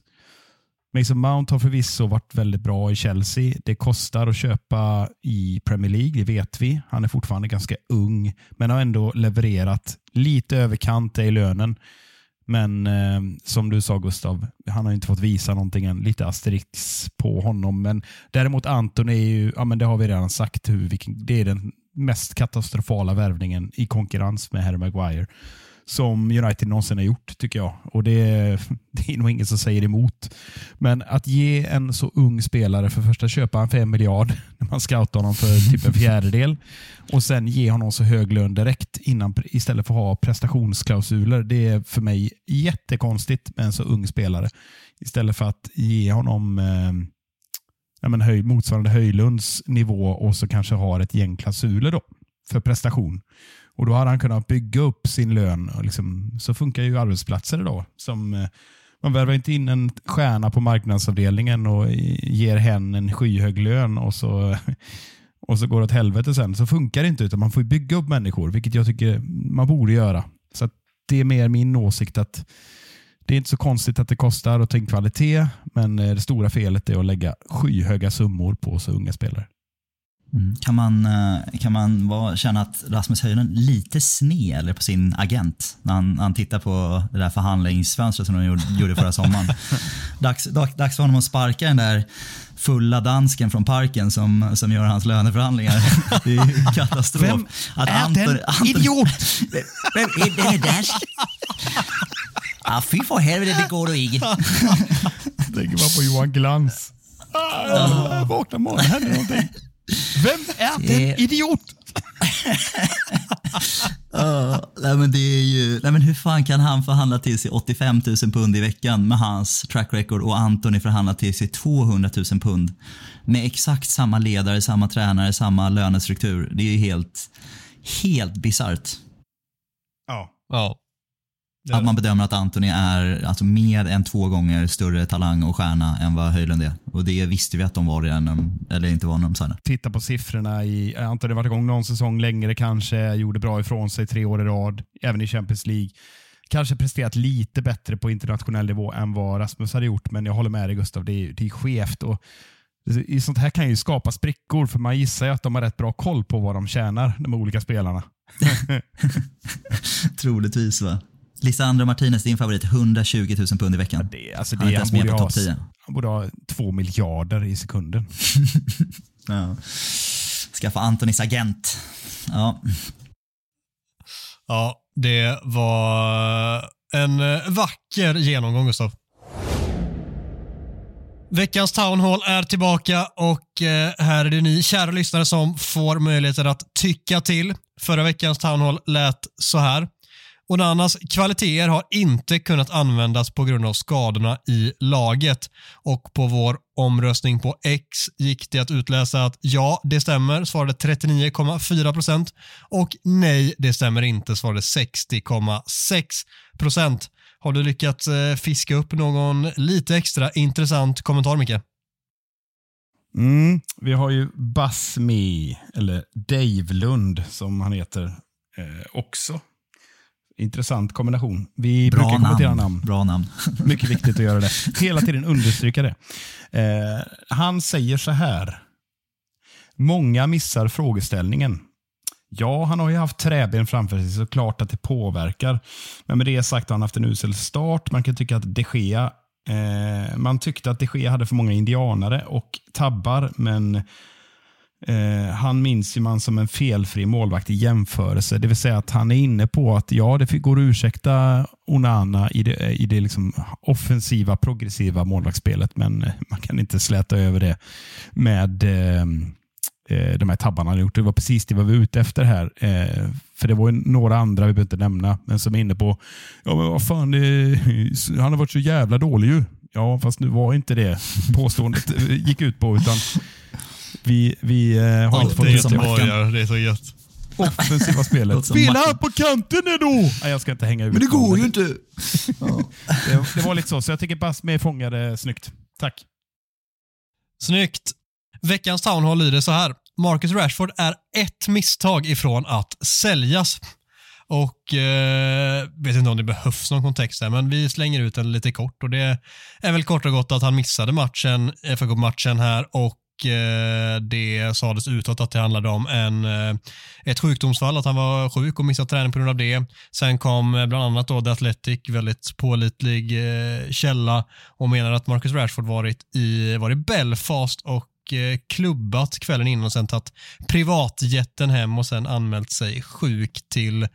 Mason Mount har förvisso varit väldigt bra i Chelsea. Det kostar att köpa i Premier League, det vet vi. Han är fortfarande ganska ung, men har ändå levererat lite överkant i lönen. Men eh, som du sa Gustav, han har inte fått visa någonting än. Lite asterix på honom. Men däremot Anton är ju, ja men det har vi redan sagt, hur, vilken, det är den mest katastrofala värvningen i konkurrens med Harry Maguire som United någonsin har gjort, tycker jag. Och det, det är nog ingen som säger emot. Men att ge en så ung spelare, för första köpa en för en miljard, när man scoutar honom för typ en fjärdedel, och sen ge honom så hög lön direkt innan, istället för att ha prestationsklausuler. Det är för mig jättekonstigt med en så ung spelare. Istället för att ge honom eh, ja, men höj, motsvarande Höjlunds nivå och så kanske har ett gäng klausuler då, för prestation. Och Då hade han kunnat bygga upp sin lön. Och liksom, så funkar ju arbetsplatser idag. Som, eh, man värvar inte in en stjärna på marknadsavdelningen och ger hen en skyhög lön och så, och så går det åt helvete sen. Så funkar det inte, utan man får bygga upp människor, vilket jag tycker man borde göra. Så Det är mer min åsikt att det är inte så konstigt att det kostar att ta in kvalitet, men eh, det stora felet är att lägga skyhöga summor på så unga spelare. Mm. Kan man, eh, kan man vara, känna att Rasmus Höjlund lite sned på sin agent när han, han tittar på det där förhandlingsfönstret som de gjorde, förra sommaren? dags, dags för honom att sparka den där fulla dansken från parken som, som gör hans löneförhandlingar. Det är ju katastrof. Vem att är Anton, den Anton, idiot? Vem är den dansk? Ah, fy för helvete, det går inte. Tänker bara på Johan Glans. Ah, jag vaknar morgonen, händer någonting. Vem är den idiot? uh, nej men det är ju, nej men hur fan kan han förhandla till sig 85 000 pund i veckan med hans track record och Antoni förhandla till sig 200 000 pund med exakt samma ledare, samma tränare, samma lönestruktur. Det är ju helt, helt bisarrt. Ja. ja. Att man bedömer att Antoni är alltså mer än två gånger större talang och stjärna än vad Höjlund är. Och det visste vi att de var redan, eller inte var när de signade. Titta på siffrorna. I, Antoni har varit igång någon säsong längre kanske, gjorde bra ifrån sig tre år i rad, även i Champions League. Kanske presterat lite bättre på internationell nivå än vad Rasmus hade gjort, men jag håller med dig Gustav, det är, det är skevt. Och i sånt här kan ju skapa sprickor, för man gissar ju att de har rätt bra koll på vad de tjänar, de olika spelarna. Troligtvis va? Lisandro Martinez, din favorit, 120 000 pund i veckan. Ja, det, alltså det, han är inte ens med på topp 10. Han borde ha två miljarder i sekunden. ja. Skaffa Antonis agent. Ja. Ja, det var en vacker genomgång, Gustav. Veckans Town Hall är tillbaka och eh, här är det ni kära lyssnare som får möjligheten att tycka till. Förra veckans Town Hall lät så här. Onanas kvaliteter har inte kunnat användas på grund av skadorna i laget och på vår omröstning på X gick det att utläsa att ja, det stämmer, svarade 39,4% och nej, det stämmer inte, svarade 60,6%. Har du lyckats eh, fiska upp någon lite extra intressant kommentar, Micke? Mm, vi har ju Basmi, eller Dave Lund som han heter, eh, också Intressant kombination. Vi Bra brukar kommentera namn. namn. Bra namn. Mycket viktigt att göra det. Hela tiden understryka det. Eh, han säger så här. Många missar frågeställningen. Ja, han har ju haft träben framför sig, så klart att det påverkar. Men med det sagt har han haft en usel start. Man kan tycka att de Gea, eh, man tyckte att de Gea hade för många indianare och tabbar, men Eh, han minns ju man som en felfri målvakt i jämförelse. Det vill säga att han är inne på att ja, det går att ursäkta Onana i det, eh, i det liksom offensiva, progressiva målvaktsspelet, men eh, man kan inte släta över det med eh, eh, de här tabbarna han gjort. Det var precis det vi var ute efter här. Eh, för det var några andra, vi behöver inte nämna, men som är inne på, ja men vad fan, det, han har varit så jävla dålig ju. Ja, fast nu var inte det påståendet gick ut på, utan vi, vi eh, har inte fått ut det. Det är så gött. Offensiva spelet. Spela här på kanten då! Nej, jag ska inte hänga ut Men det går ju inte. det, det, var lite så, så jag tycker Basme fångade snyggt. Tack. Snyggt. Veckans Town Hall lyder så här. Marcus Rashford är ett misstag ifrån att säljas. Och eh, vet inte om det behövs någon kontext här, men vi slänger ut den lite kort och det är väl kort och gott att han missade matchen, fa matchen här och Eh, det sades utåt att det handlade om en, eh, ett sjukdomsfall, att han var sjuk och missade träning på grund av det. Sen kom eh, bland annat då The Athletic, väldigt pålitlig källa och menar att Marcus Rashford varit i, var i Belfast och klubbat kvällen innan och sen tagit privatjetten hem och sen anmält sig sjuk till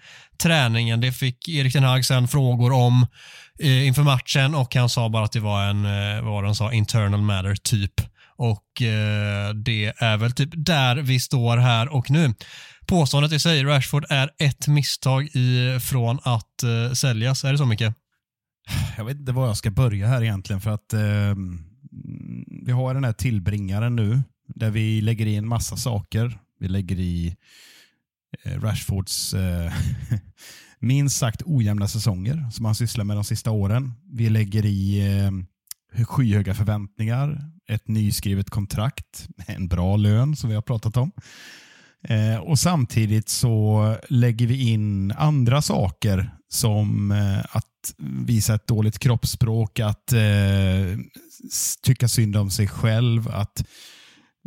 träningen. Det fick Erik Ten Hag sen frågor om eh, inför matchen och han sa bara att det var en, eh, vad han sa, internal matter typ. Och eh, det är väl typ där vi står här och nu. Påståendet i sig, Rashford är ett misstag ifrån att eh, säljas. Är det så mycket? Jag vet inte var jag ska börja här egentligen för att eh vi har den här tillbringaren nu där vi lägger i en massa saker. Vi lägger i eh, Rashfords eh, minst sagt ojämna säsonger som han sysslar med de sista åren. Vi lägger i eh, skyhöga förväntningar, ett nyskrivet kontrakt, en bra lön som vi har pratat om. Eh, och Samtidigt så lägger vi in andra saker som eh, att visa ett dåligt kroppsspråk, att eh, tycka synd om sig själv, att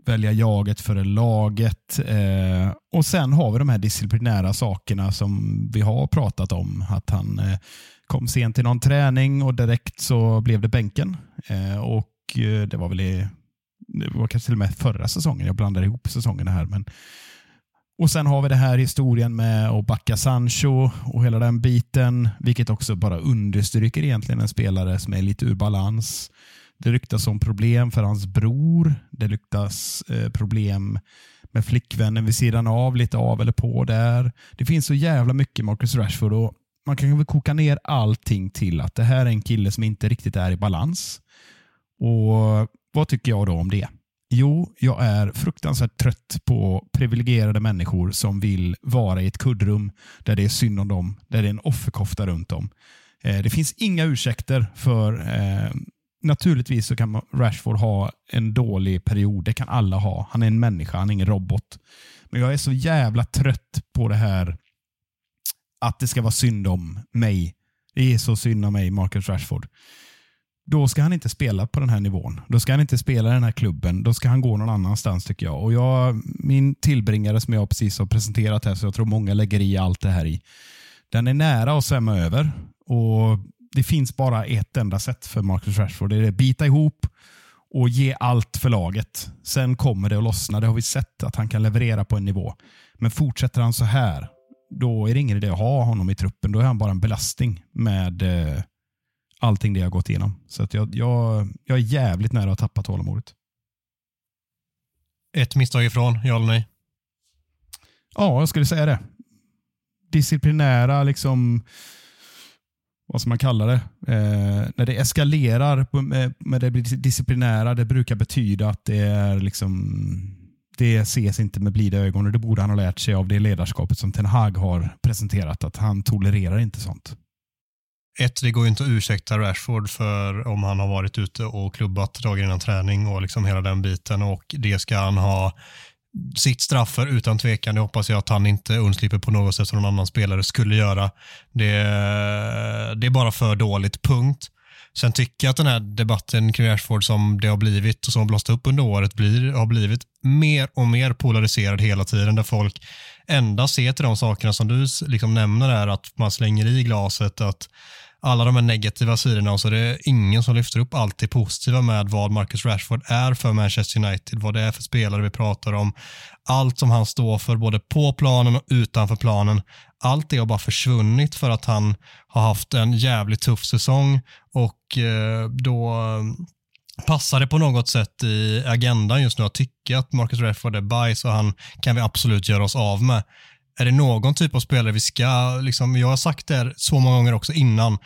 välja jaget före laget. Eh, och Sen har vi de här disciplinära sakerna som vi har pratat om. Att han eh, kom sent till någon träning och direkt så blev det bänken. Eh, och eh, Det var väl i, det var kanske till och med förra säsongen. Jag blandar ihop säsongerna här. Men och Sen har vi det här historien med att backa Sancho och hela den biten, vilket också bara understryker egentligen en spelare som är lite ur balans. Det ryktas om problem för hans bror. Det ryktas eh, problem med flickvännen vid sidan av, lite av eller på där. Det finns så jävla mycket Marcus Rashford och man kan väl koka ner allting till att det här är en kille som inte riktigt är i balans. Och Vad tycker jag då om det? Jo, jag är fruktansvärt trött på privilegierade människor som vill vara i ett kuddrum där det är synd om dem, där det är en offerkofta runt om. Eh, det finns inga ursäkter för eh, Naturligtvis så kan Rashford ha en dålig period. Det kan alla ha. Han är en människa, han är ingen robot. Men jag är så jävla trött på det här att det ska vara synd om mig. Det är så synd om mig, Marcus Rashford då ska han inte spela på den här nivån. Då ska han inte spela i den här klubben. Då ska han gå någon annanstans tycker jag. Och jag min tillbringare som jag precis har presenterat här, så jag tror många lägger i allt det här i. Den är nära att svämma över. Och Det finns bara ett enda sätt för Marcus Rashford. Det är att bita ihop och ge allt för laget. Sen kommer det att lossna. Det har vi sett att han kan leverera på en nivå. Men fortsätter han så här, då är det ingen idé att ha honom i truppen. Då är han bara en belastning med eh, allting det jag gått igenom. Så att jag, jag, jag är jävligt nära att tappa tålamodet. Ett misstag ifrån, ja eller nej? Ja, jag skulle säga det. Disciplinära, liksom, vad ska man kalla det? Eh, när det eskalerar med, med det blir disciplinära, det brukar betyda att det är liksom det ses inte med blida ögon och det borde han ha lärt sig av det ledarskapet som Ten Hag har presenterat, att han tolererar inte sånt ett, det går ju inte att ursäkta Rashford för om han har varit ute och klubbat dagen innan träning och liksom hela den biten och det ska han ha sitt straff för utan tvekan. Det hoppas jag att han inte undslipper på något sätt som någon annan spelare skulle göra. Det, det är bara för dåligt, punkt. Sen tycker jag att den här debatten kring Rashford som det har blivit och som har blåst upp under året blir, har blivit mer och mer polariserad hela tiden där folk endast ser till de sakerna som du liksom nämner här att man slänger i glaset att alla de här negativa sidorna och så det är ingen som lyfter upp allt det positiva med vad Marcus Rashford är för Manchester United, vad det är för spelare vi pratar om, allt som han står för både på planen och utanför planen. Allt det har bara försvunnit för att han har haft en jävligt tuff säsong och eh, då eh, passar det på något sätt i agendan just nu att tycka att Marcus Rashford är bajs och han kan vi absolut göra oss av med är det någon typ av spelare vi ska, liksom, jag har sagt det här så många gånger också innan,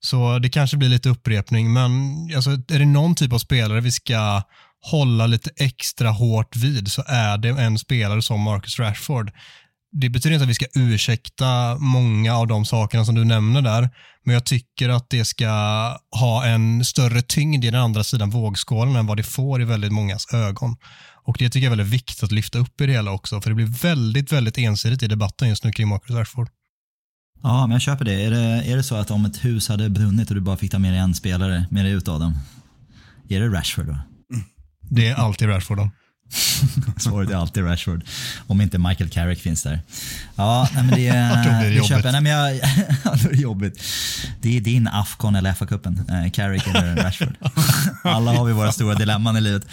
Så det kanske blir lite upprepning, men alltså, är det någon typ av spelare vi ska hålla lite extra hårt vid så är det en spelare som Marcus Rashford. Det betyder inte att vi ska ursäkta många av de sakerna som du nämner där, men jag tycker att det ska ha en större tyngd i den andra sidan vågskålen än vad det får i väldigt mångas ögon. Och det tycker jag är väldigt viktigt att lyfta upp i det hela också, för det blir väldigt, väldigt ensidigt i debatten just nu kring Marcus Rashford. Ja, men jag köper det. Är, det. är det så att om ett hus hade brunnit och du bara fick ta med dig en spelare med dig ut av dem, är det Rashford då? Det är alltid Rashford då. Svaret är alltid Rashford. Om inte Michael Carrick finns där. Ja, men det, blir det, köper. Nej, men jag, då är det jobbigt. Det är din Afcon eller FA-cupen. Eh, Carrick eller Rashford. Alla har vi våra stora dilemman i livet.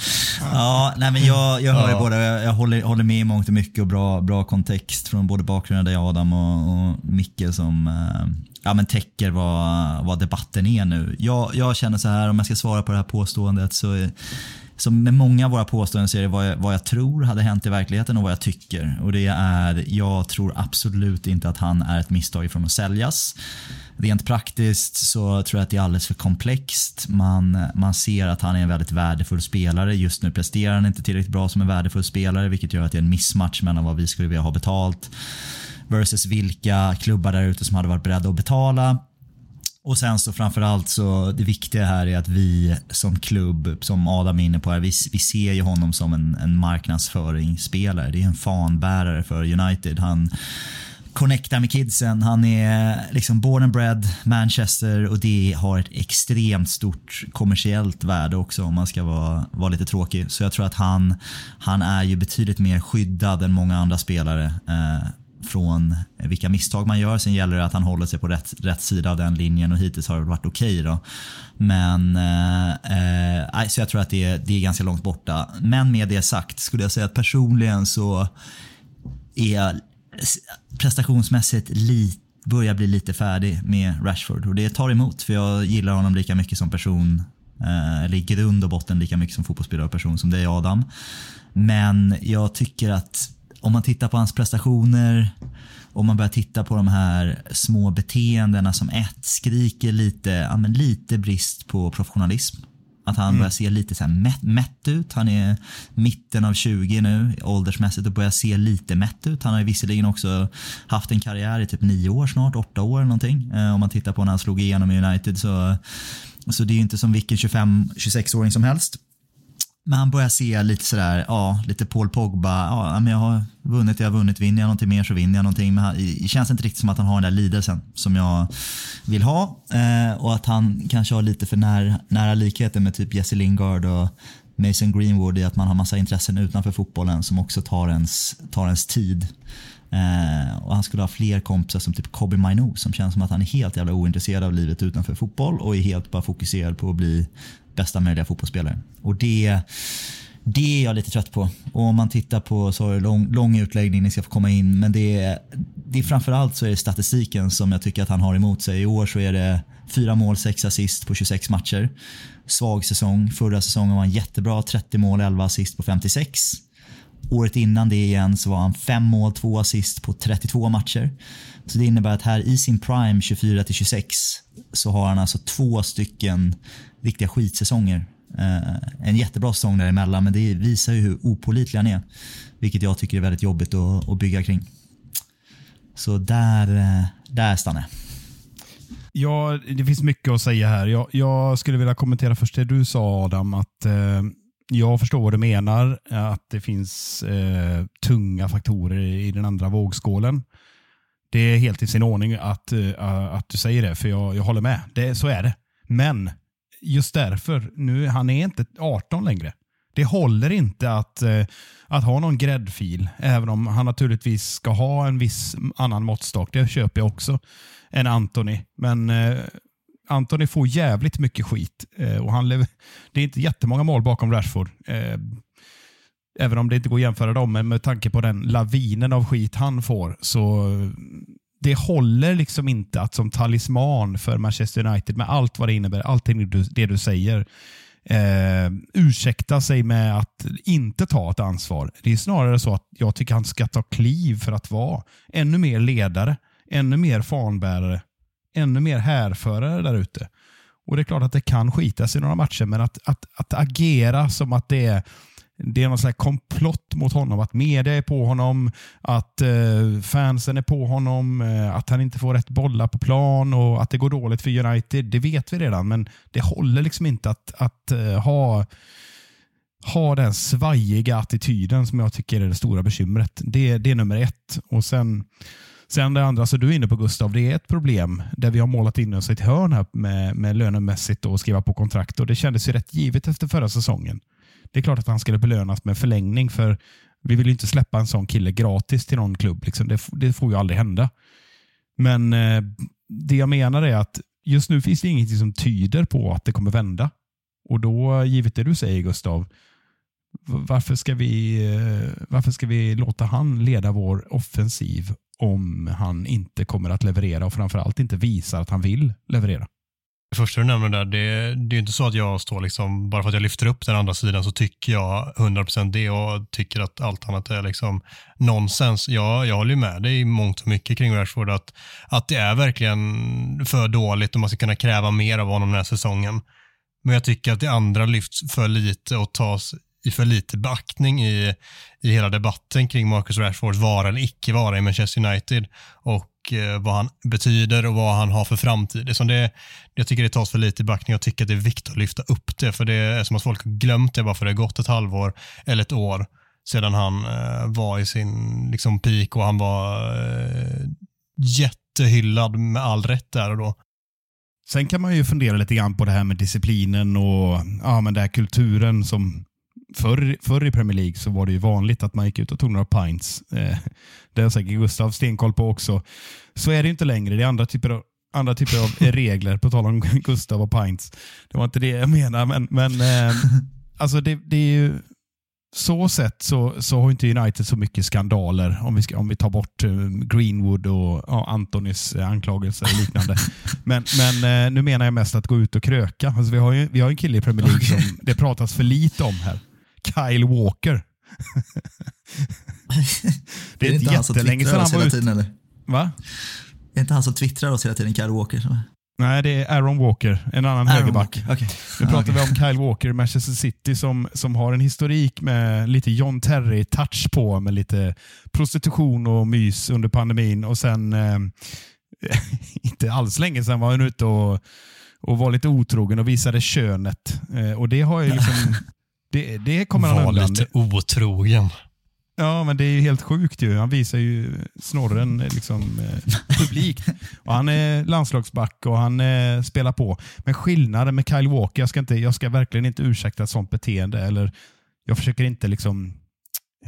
Ja, nej, men jag, jag hör ja. båda. Jag, jag håller, håller med i mångt och mycket och bra, bra kontext från både bakgrunden där Adam och, och Micke som eh, ja, men täcker vad, vad debatten är nu. Jag, jag känner så här, om jag ska svara på det här påståendet så så med många av våra påståenden så är det vad jag, vad jag tror hade hänt i verkligheten och vad jag tycker. Och det är, jag tror absolut inte att han är ett misstag ifrån att säljas. Rent praktiskt så tror jag att det är alldeles för komplext. Man, man ser att han är en väldigt värdefull spelare. Just nu presterar han inte tillräckligt bra som en värdefull spelare vilket gör att det är en missmatch mellan vad vi skulle vilja ha betalt versus vilka klubbar där ute som hade varit beredda att betala. Och sen så framförallt så det viktiga här är att vi som klubb, som Adam är inne på här, vi, vi ser ju honom som en, en marknadsföringsspelare. Det är en fanbärare för United. Han connectar med kidsen. Han är liksom born and bred Manchester och det har ett extremt stort kommersiellt värde också om man ska vara, vara lite tråkig. Så jag tror att han, han är ju betydligt mer skyddad än många andra spelare. Eh, från vilka misstag man gör. Sen gäller det att han håller sig på rätt, rätt sida av den linjen och hittills har det varit okej. Okay Men eh, eh, så jag tror att det är, det är ganska långt borta. Men med det sagt skulle jag säga att personligen så är jag prestationsmässigt lite börjar bli lite färdig med Rashford och det tar emot för jag gillar honom lika mycket som person eh, eller i grund och botten lika mycket som fotbollsspelare och person som dig Adam. Men jag tycker att om man tittar på hans prestationer, om man börjar titta på de här små beteendena som ett skriker lite, ja, men lite brist på professionalism. Att han mm. börjar se lite så mätt, mätt, ut. Han är mitten av 20 nu åldersmässigt och börjar se lite mätt ut. Han har ju visserligen också haft en karriär i typ nio år snart, åtta år eller någonting. Eh, om man tittar på när han slog igenom i United så, så det är ju inte som vilken 25-26-åring som helst. Men han börjar se lite sådär, ja, lite Paul Pogba. Ja, men jag har vunnit, jag har vunnit. Vinner jag någonting mer så vinner jag någonting. Men det känns inte riktigt som att han har den där lidelsen som jag vill ha. Eh, och att han kanske har lite för nära, nära likheter med typ Jesse Lingard och Mason Greenwood i att man har massa intressen utanför fotbollen som också tar ens, tar ens tid. Eh, och han skulle ha fler kompisar som typ Kobe Minou som känns som att han är helt jävla ointresserad av livet utanför fotboll och är helt bara fokuserad på att bli bästa möjliga fotbollsspelare. Och det, det är jag lite trött på. Och om man tittar på, så lång, lång utläggning, ni ska få komma in, men det det är framförallt så är det statistiken som jag tycker att han har emot sig. I år så är det fyra mål, sex assist på 26 matcher. Svag säsong. Förra säsongen var han jättebra, 30 mål, 11 assist på 56. Året innan det igen så var han fem mål, två assist på 32 matcher. Så det innebär att här i sin prime 24 till 26 så har han alltså två stycken riktiga skitsäsonger. Eh, en jättebra säsong däremellan men det visar ju hur opolitlig han är. Vilket jag tycker är väldigt jobbigt att, att bygga kring. Så där, eh, där stannar jag. Ja, det finns mycket att säga här. Jag, jag, skulle vilja kommentera först det du sa Adam, att eh, jag förstår vad du menar, att det finns eh, tunga faktorer i den andra vågskålen. Det är helt i sin ordning att, eh, att du säger det, för jag, jag håller med. Det, så är det. Men just därför, nu, han är inte 18 längre. Det håller inte att, eh, att ha någon gräddfil, även om han naturligtvis ska ha en viss annan måttstock. Det köper jag också, än Anthony. Men uh, Anthony får jävligt mycket skit. Eh, och han det är inte jättemånga mål bakom Rashford. Även om det inte går att jämföra dem, men med tanke på den lavinen av skit han får så det håller liksom inte att som talisman för Manchester United med allt vad det innebär, allting det du säger, eh, ursäkta sig med att inte ta ett ansvar. Det är snarare så att jag tycker han ska ta kliv för att vara ännu mer ledare, ännu mer fanbärare ännu mer härförare där ute. Och det är klart att det kan skita sig i några matcher, men att, att, att agera som att det är det är någon slags komplott mot honom. Att media är på honom, att eh, fansen är på honom, eh, att han inte får rätt bollar på plan och att det går dåligt för United. Det vet vi redan, men det håller liksom inte att, att eh, ha, ha den svajiga attityden som jag tycker är det stora bekymret. Det, det är nummer ett. Och sen Sen det andra, så du är inne på Gustav, det är ett problem där vi har målat in oss i ett hörn här med, med lönemässigt och skriva på kontrakt. Och Det kändes ju rätt givet efter förra säsongen. Det är klart att han skulle belönas med förlängning för vi vill ju inte släppa en sån kille gratis till någon klubb. Liksom. Det, det, får ju aldrig hända. Men eh, det jag menar är att just nu finns det ingenting som tyder på att det kommer vända. Och då, givet det du säger Gustav, varför ska vi, eh, varför ska vi låta han leda vår offensiv om han inte kommer att leverera och framförallt inte visar att han vill leverera? Det första du nämner där, det, det är inte så att jag står liksom, bara för att jag lyfter upp den andra sidan så tycker jag 100% det och tycker att allt annat är liksom nonsens. Jag, jag håller med dig i mångt och mycket kring Rashford, att, att det är verkligen för dåligt och man ska kunna kräva mer av honom den här säsongen. Men jag tycker att det andra lyfts för lite och tas i för lite beaktning i, i hela debatten kring Marcus Rashfords vara eller icke vara i Manchester United och och eh, vad han betyder och vad han har för framtid. Det, det, jag tycker det tas för lite i backning och tycker att det är viktigt att lyfta upp det för det är som att folk har glömt det bara för det har gått ett halvår eller ett år sedan han eh, var i sin liksom, peak och han var eh, jättehyllad med all rätt där och då. Sen kan man ju fundera lite grann på det här med disciplinen och ja, men den här kulturen som förr, förr i Premier League så var det ju vanligt att man gick ut och tog några pints. Eh, det har säkert Gustav stenkoll på också. Så är det inte längre. Det är andra typer av, andra typer av regler, på tal om Gustav och pints. Det var inte det jag menade, men, men eh, alltså det, det är ju så sett så, så har inte United så mycket skandaler om vi, ska, om vi tar bort uh, Greenwood och ja, Antonis uh, anklagelser och liknande. men men uh, nu menar jag mest att gå ut och kröka. Alltså, vi, har ju, vi har en kille i Premier League okay. som det pratas för lite om här. Kyle Walker. det är, är inte jättelänge sedan han var ute. Tiden, eller? Va? Det är inte han som twittrar oss hela tiden, Kyle Walker? Nej, det är Aaron Walker, en annan Aaron högerback. Okay. Nu pratar okay. vi om Kyle Walker, Manchester City, som, som har en historik med lite John Terry-touch på, med lite prostitution och mys under pandemin. Och sen, eh, inte alls länge sedan var han ute och, och var lite otrogen och visade könet. Eh, och det har ju liksom Det, det kommer han undan. Var lite otrogen. Ja, men det är ju helt sjukt ju. Han visar ju snorren eh, liksom, eh, publikt. Och han är landslagsback och han eh, spelar på. Men skillnaden med Kyle Walker, jag ska, inte, jag ska verkligen inte ursäkta ett sånt beteende. Eller, jag försöker inte liksom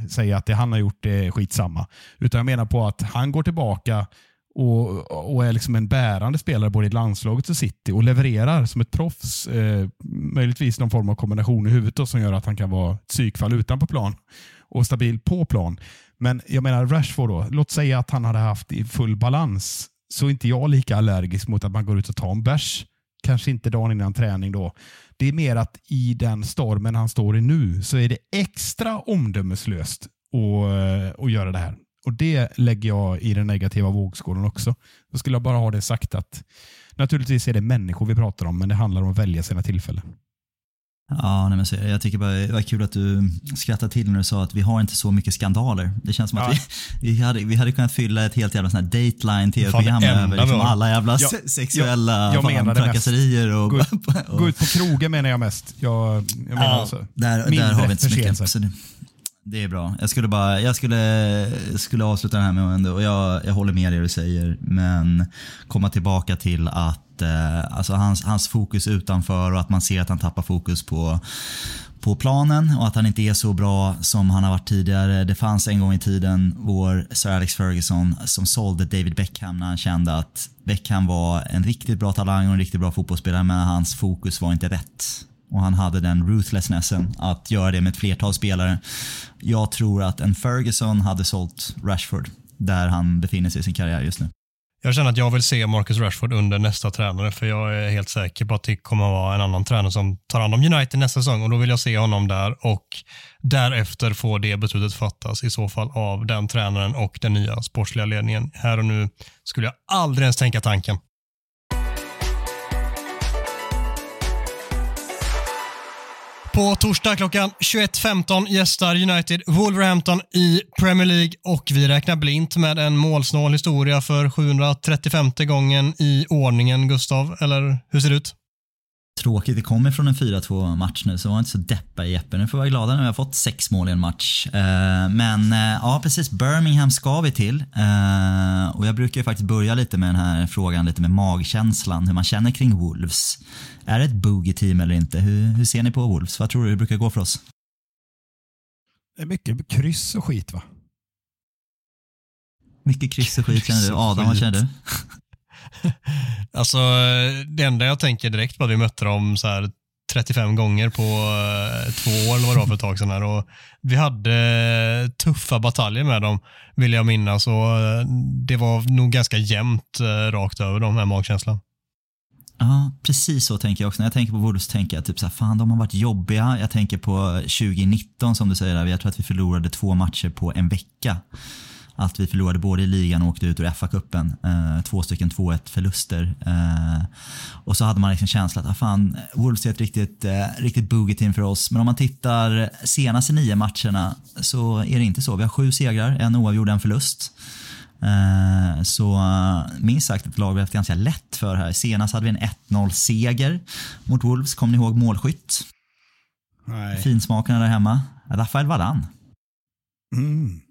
säga att det han har gjort är skitsamma. Utan jag menar på att han går tillbaka och, och är liksom en bärande spelare både i landslaget och City och levererar som ett proffs. Eh, möjligtvis någon form av kombination i huvudet då, som gör att han kan vara ett psykfall utanpå plan och stabil på plan. Men jag menar Rashford då, låt säga att han hade haft i full balans så är inte jag lika allergisk mot att man går ut och tar en bärs. Kanske inte dagen innan träning då. Det är mer att i den stormen han står i nu så är det extra omdömeslöst att, eh, att göra det här. Och Det lägger jag i den negativa vågskålen också. Då skulle jag bara ha det sagt att naturligtvis är det människor vi pratar om, men det handlar om att välja sina tillfällen. Ja, nej men så, jag tycker bara det var kul att du skrattade till när du sa att vi har inte så mycket skandaler. Det känns som ja. att vi, vi, hade, vi hade kunnat fylla ett helt jävla sån här Dateline tv-program över liksom alla jävla ja, sexuella jag, jag trakasserier. Och, gå, ut, och, gå ut på krogen menar jag mest. Jag, jag menar ja, alltså, där, där har vi inte så mycket. Så det, det är bra. Jag skulle bara, jag skulle, skulle avsluta den här med och jag, jag håller med det du säger, men komma tillbaka till att eh, alltså hans, hans fokus utanför och att man ser att han tappar fokus på på planen och att han inte är så bra som han har varit tidigare. Det fanns en gång i tiden vår Sir Alex Ferguson som sålde David Beckham när han kände att Beckham var en riktigt bra talang och en riktigt bra fotbollsspelare men hans fokus var inte rätt och han hade den ruthlessnessen att göra det med ett flertal spelare. Jag tror att en Ferguson hade sålt Rashford där han befinner sig i sin karriär just nu. Jag känner att jag vill se Marcus Rashford under nästa tränare för jag är helt säker på att det kommer att vara en annan tränare som tar hand om United nästa säsong och då vill jag se honom där och därefter får det beslutet fattas i så fall av den tränaren och den nya sportsliga ledningen. Här och nu skulle jag aldrig ens tänka tanken. På torsdag klockan 21.15 gästar United Wolverhampton i Premier League och vi räknar blint med en målsnål historia för 735 gången i ordningen, Gustav. Eller hur ser det ut? Tråkigt, vi kommer från en 4-2 match nu så var inte så deppa i Jeppe. Nu får vi vara glada när vi har fått sex mål i en match. Eh, men eh, ja, precis. Birmingham ska vi till. Eh, och jag brukar ju faktiskt börja lite med den här frågan, lite med magkänslan, hur man känner kring Wolves. Är det ett boogie-team eller inte? Hur, hur ser ni på Wolves? Vad tror du det brukar gå för oss? Det är mycket kryss och skit va? Mycket kryss och skit känner du. Adam, vad känner du? Alltså, det enda jag tänker direkt på att vi mötte dem så här 35 gånger på eh, två år eller vad det var för ett tag sedan. Här. Och vi hade eh, tuffa bataljer med dem, vill jag minnas. Och eh, det var nog ganska jämnt rakt över de här magkänslan. Ja, precis så tänker jag också. När jag tänker på Wolves tänker jag typ så här, fan de har varit jobbiga. Jag tänker på 2019 som du säger, jag tror att vi förlorade två matcher på en vecka att vi förlorade både i ligan och åkte ut ur FA-cupen. Eh, två stycken 2-1 förluster. Eh, och så hade man liksom känslan att ah, fan, Wolves är ett riktigt, eh, riktigt boogie-team för oss. Men om man tittar senaste nio matcherna så är det inte så. Vi har sju segrar, en oavgjord, en förlust. Eh, så minst sagt ett lag vi haft ganska lätt för här. Senast hade vi en 1-0 seger mot Wolves. Kommer ni ihåg målskytt? Nej. Finsmakarna där hemma. Rafael Varan. Mm.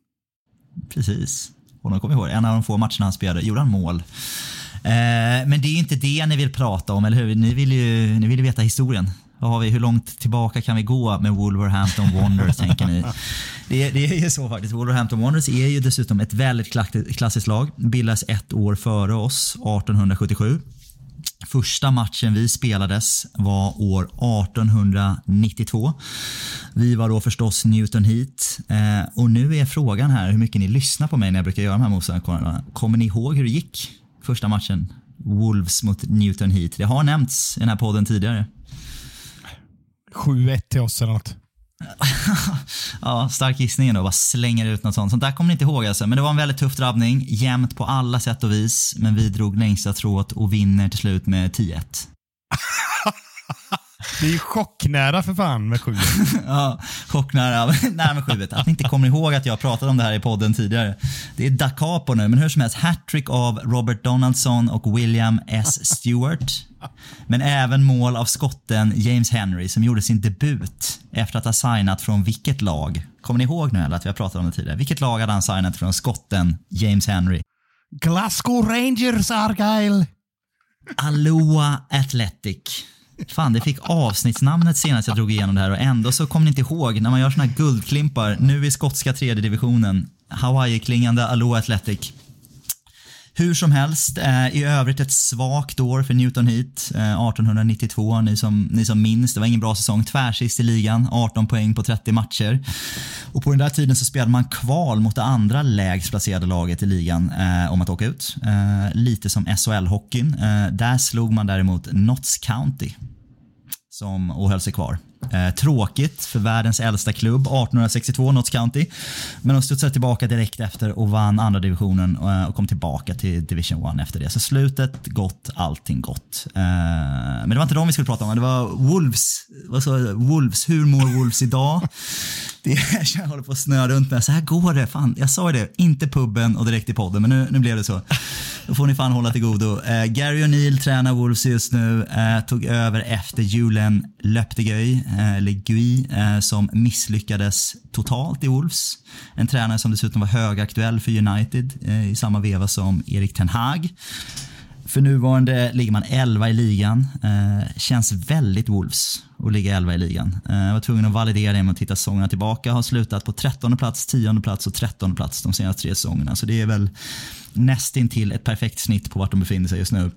Precis. Honom kommer ihåg. En av de få matcherna han spelade gjorde han mål. Eh, men det är inte det ni vill prata om, eller hur? Ni vill ju, ni vill veta historien. Vad har vi, hur långt tillbaka kan vi gå med Wolverhampton Wanderers, tänker ni? Det, det, är ju så faktiskt. Wolverhampton Wanderers är ju dessutom ett väldigt klassiskt lag. Bildades ett år före oss, 1877. Första matchen vi spelades var år 1892. Vi var då förstås Newton Heat. Eh, och nu är frågan här hur mycket ni lyssnar på mig när jag brukar göra de här motståndarkollarna. Kommer ni ihåg hur det gick första matchen? Wolves mot Newton Heat. Det har nämnts i den här podden tidigare. 7-1 till oss eller något. ja, stark gissning då. Bara slänger ut något sånt. Sånt där kommer ni inte ihåg alltså. Men det var en väldigt tuff drabbning. Jämnt på alla sätt och vis. Men vi drog längsta tråd och vinner till slut med 10-1. Det är ju chocknära för fan med 7 Ja, chocknära. Nära med 7 Att ni inte kommer ihåg att jag pratade om det här i podden tidigare. Det är da capo nu, men hur som helst. Hattrick av Robert Donaldson och William S. Stewart. Men även mål av skotten James Henry som gjorde sin debut efter att ha signat från vilket lag? Kommer ni ihåg nu eller att vi har pratat om det tidigare? Vilket lag hade han signat från skotten James Henry? Glasgow Rangers, Argyle. Aloha Athletic. Fan, det fick avsnittsnamnet senast jag drog igenom det här och ändå så kommer ni inte ihåg när man gör såna här guldklimpar, nu i skotska tredje divisionen, Hawaii-klingande Aloha Athletic. Hur som helst, eh, i övrigt ett svagt år för Newton Heat. Eh, 1892, ni som, ni som minns. Det var ingen bra säsong. Tvärsist i ligan, 18 poäng på 30 matcher. Och på den där tiden så spelade man kval mot det andra lägst placerade laget i ligan eh, om att åka ut. Eh, lite som SHL-hockeyn. Eh, där slog man däremot Notts County som och höll sig kvar. Eh, tråkigt för världens äldsta klubb, 1862, Notts County. Men de studsade tillbaka direkt efter och vann andra divisionen och, och kom tillbaka till Division 1 efter det. Så slutet gott, allting gott. Eh, men det var inte de vi skulle prata om, det var Wolves. Vad sa Wolves, hur mår Wolves idag? Det, jag håller på att snöa runt med. Så här går det. Fan, jag sa ju det. Inte puben och direkt i podden, men nu, nu blev det så. Då får ni fan hålla till godo. Eh, Gary O'Neill tränar Wolves just nu. Eh, tog över efter Julen Löptegöj, eh, Eh, eller Gui, eh, som misslyckades totalt i Wolves. En tränare som dessutom var högaktuell för United eh, i samma veva som Erik Ten Hag. För nuvarande ligger man 11 i ligan. Eh, känns väldigt Wolves att ligga 11 i ligan. Eh, jag var tvungen att validera det med att titta säsongerna tillbaka. Har slutat på 13 plats, 10 plats och 13 plats de senaste tre säsongerna. Så det är väl nästintill ett perfekt snitt på vart de befinner sig just nu.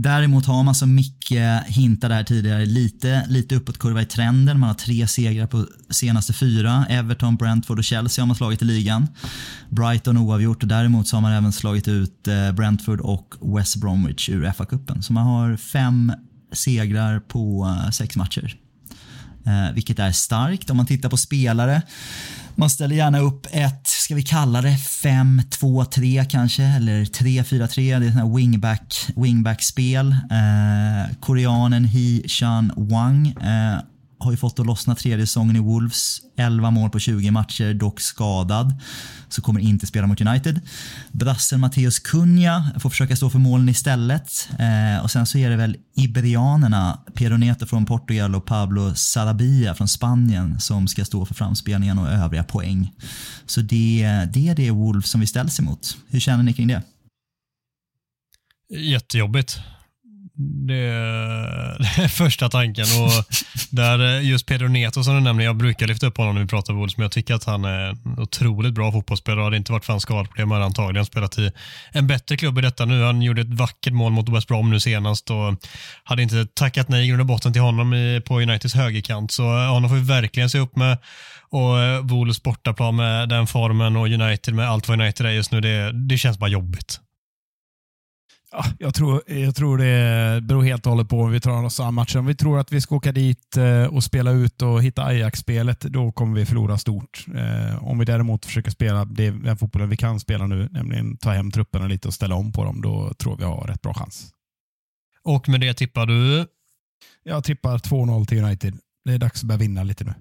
Däremot har man som Micke hintade här tidigare lite, lite uppåtkurva i trenden. Man har tre segrar på senaste fyra. Everton, Brentford och Chelsea har man slagit i ligan. Brighton oavgjort och däremot så har man även slagit ut eh, Brentford och West Bromwich ur FA-cupen. Så man har fem segrar på eh, sex matcher. Eh, vilket är starkt. Om man tittar på spelare man ställer gärna upp ett, ska vi kalla det 5-2-3 kanske, eller 3-4-3. Det är sån wingback, wingback-spel. Eh, koreanen Hee Chan Wang. Eh, har ju fått att lossna tredje säsongen i Wolves. 11 mål på 20 matcher, dock skadad. Så kommer inte spela mot United. Brassen Matteus Cunha får försöka stå för målen istället. Eh, och sen så är det väl Iberianerna, Pedro Neto från Portugal och Pablo Sarabia från Spanien som ska stå för framspelningen och övriga poäng. Så det, det är det Wolves som vi ställs emot. Hur känner ni kring det? Jättejobbigt. Det är första tanken. Och där just Pedro Neto som du nämner, jag brukar lyfta upp honom när vi pratar Wolves, men jag tycker att han är en otroligt bra fotbollsspelare. Hade inte varit för hans skadeproblem hade han antagligen spelat i en bättre klubb i detta nu. Han gjorde ett vackert mål mot West Brom nu senast och hade inte tackat nej i grund och botten till honom i, på Uniteds högerkant. Så eh, honom får vi verkligen se upp med. Och eh, Wolves bortaplan med den formen och United med allt vad United är just nu, det, det känns bara jobbigt. Ja, jag, tror, jag tror det beror helt och hållet på om vi tar oss an matchen. Om vi tror att vi ska åka dit eh, och spela ut och hitta Ajax-spelet, då kommer vi förlora stort. Eh, om vi däremot försöker spela det, den fotbollen vi kan spela nu, nämligen ta hem trupperna lite och ställa om på dem, då tror vi har rätt bra chans. Och med det tippar du? Jag tippar 2-0 till United. Det är dags att börja vinna lite nu.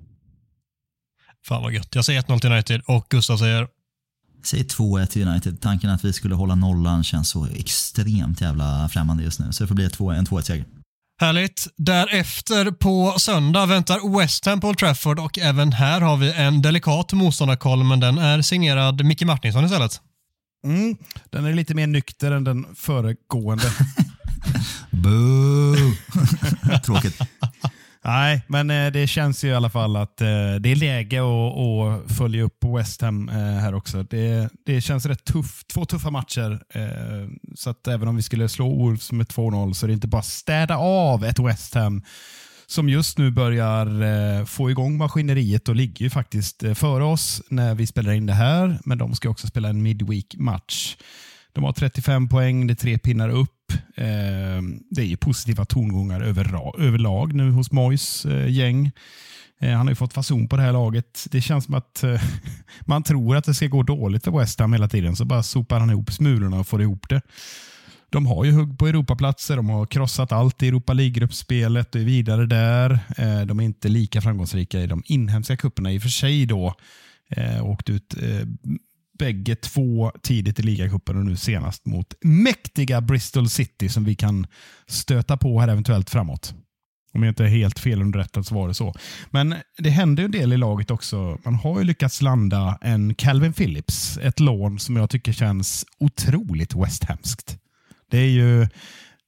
Fan vad gött. Jag säger 1-0 till United och Gustav säger? Säg 2-1 till United. Tanken att vi skulle hålla nollan känns så extremt jävla främmande just nu. Så det får bli en 2-1-seger. Härligt. Därefter på söndag väntar West Ham på Old Trafford och även här har vi en delikat motståndarkoll men den är signerad Micke Martinsson istället. Mm, den är lite mer nykter än den föregående. Boo! Tråkigt. Nej, men eh, det känns ju i alla fall att eh, det är läge att följa upp West Ham eh, här också. Det, det känns rätt tufft. Två tuffa matcher. Så att även om vi skulle slå Wolves med 2-0 så är det inte bara städa av ett West Ham som just nu börjar få igång maskineriet och ligger ju faktiskt före oss när vi spelar in det här. Men de ska också spela en midweek-match. De har 35 poäng, det är tre pinnar upp. Eh, det är positiva tongångar över, överlag nu hos Mois eh, gäng. Eh, han har ju fått fason på det här laget. Det känns som att eh, man tror att det ska gå dåligt för West Ham hela tiden, så bara sopar han ihop smulorna och får ihop det. De har ju hugg på Europaplatser, de har krossat allt i Europa League-gruppspelet och är vidare där. Eh, de är inte lika framgångsrika i de inhemska kupperna i och för sig då. Eh, åkt ut bägge två tidigt i ligacupen och nu senast mot mäktiga Bristol City som vi kan stöta på här eventuellt framåt. Om jag inte är helt felunderrättad så var det så. Men det hände en del i laget också. Man har ju lyckats landa en Calvin Phillips, ett lån som jag tycker känns otroligt West Hamskt. Det är ju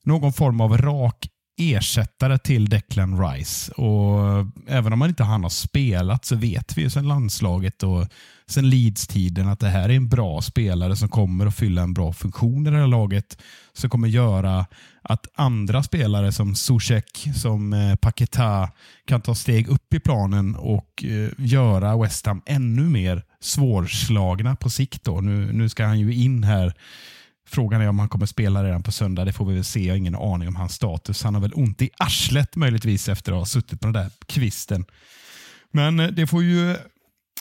någon form av rak ersättare till Declan Rice. Och Även om man inte han har spelat så vet vi ju sedan landslaget och sedan Leeds-tiden att det här är en bra spelare som kommer att fylla en bra funktion i det här laget. Som kommer göra att andra spelare som Zuzek, som eh, Paketa kan ta steg upp i planen och eh, göra West Ham ännu mer svårslagna på sikt. Då. Nu, nu ska han ju in här Frågan är om han kommer spela redan på söndag. Det får vi väl se. Jag har ingen aning om hans status. Han har väl ont i arslet möjligtvis efter att ha suttit på den där kvisten. Men eh, det får ju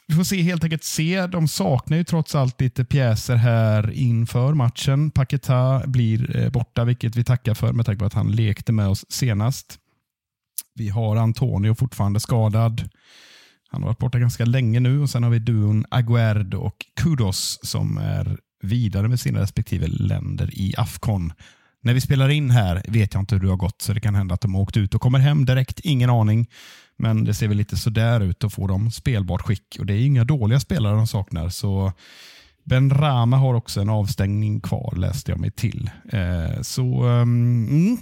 vi får se, helt enkelt se. De saknar ju trots allt lite pjäser här inför matchen. Paketa blir eh, borta, vilket vi tackar för med tanke på att han lekte med oss senast. Vi har Antonio fortfarande skadad. Han har varit borta ganska länge nu och sen har vi duon Aguerd och Kudos som är vidare med sina respektive länder i Afcon. När vi spelar in här vet jag inte hur det har gått, så det kan hända att de har åkt ut och kommer hem direkt. Ingen aning. Men det ser väl lite sådär ut att få dem spelbart skick. Och det är inga dåliga spelare de saknar. Så Ben Rama har också en avstängning kvar, läste jag mig till. Eh, så um, mm.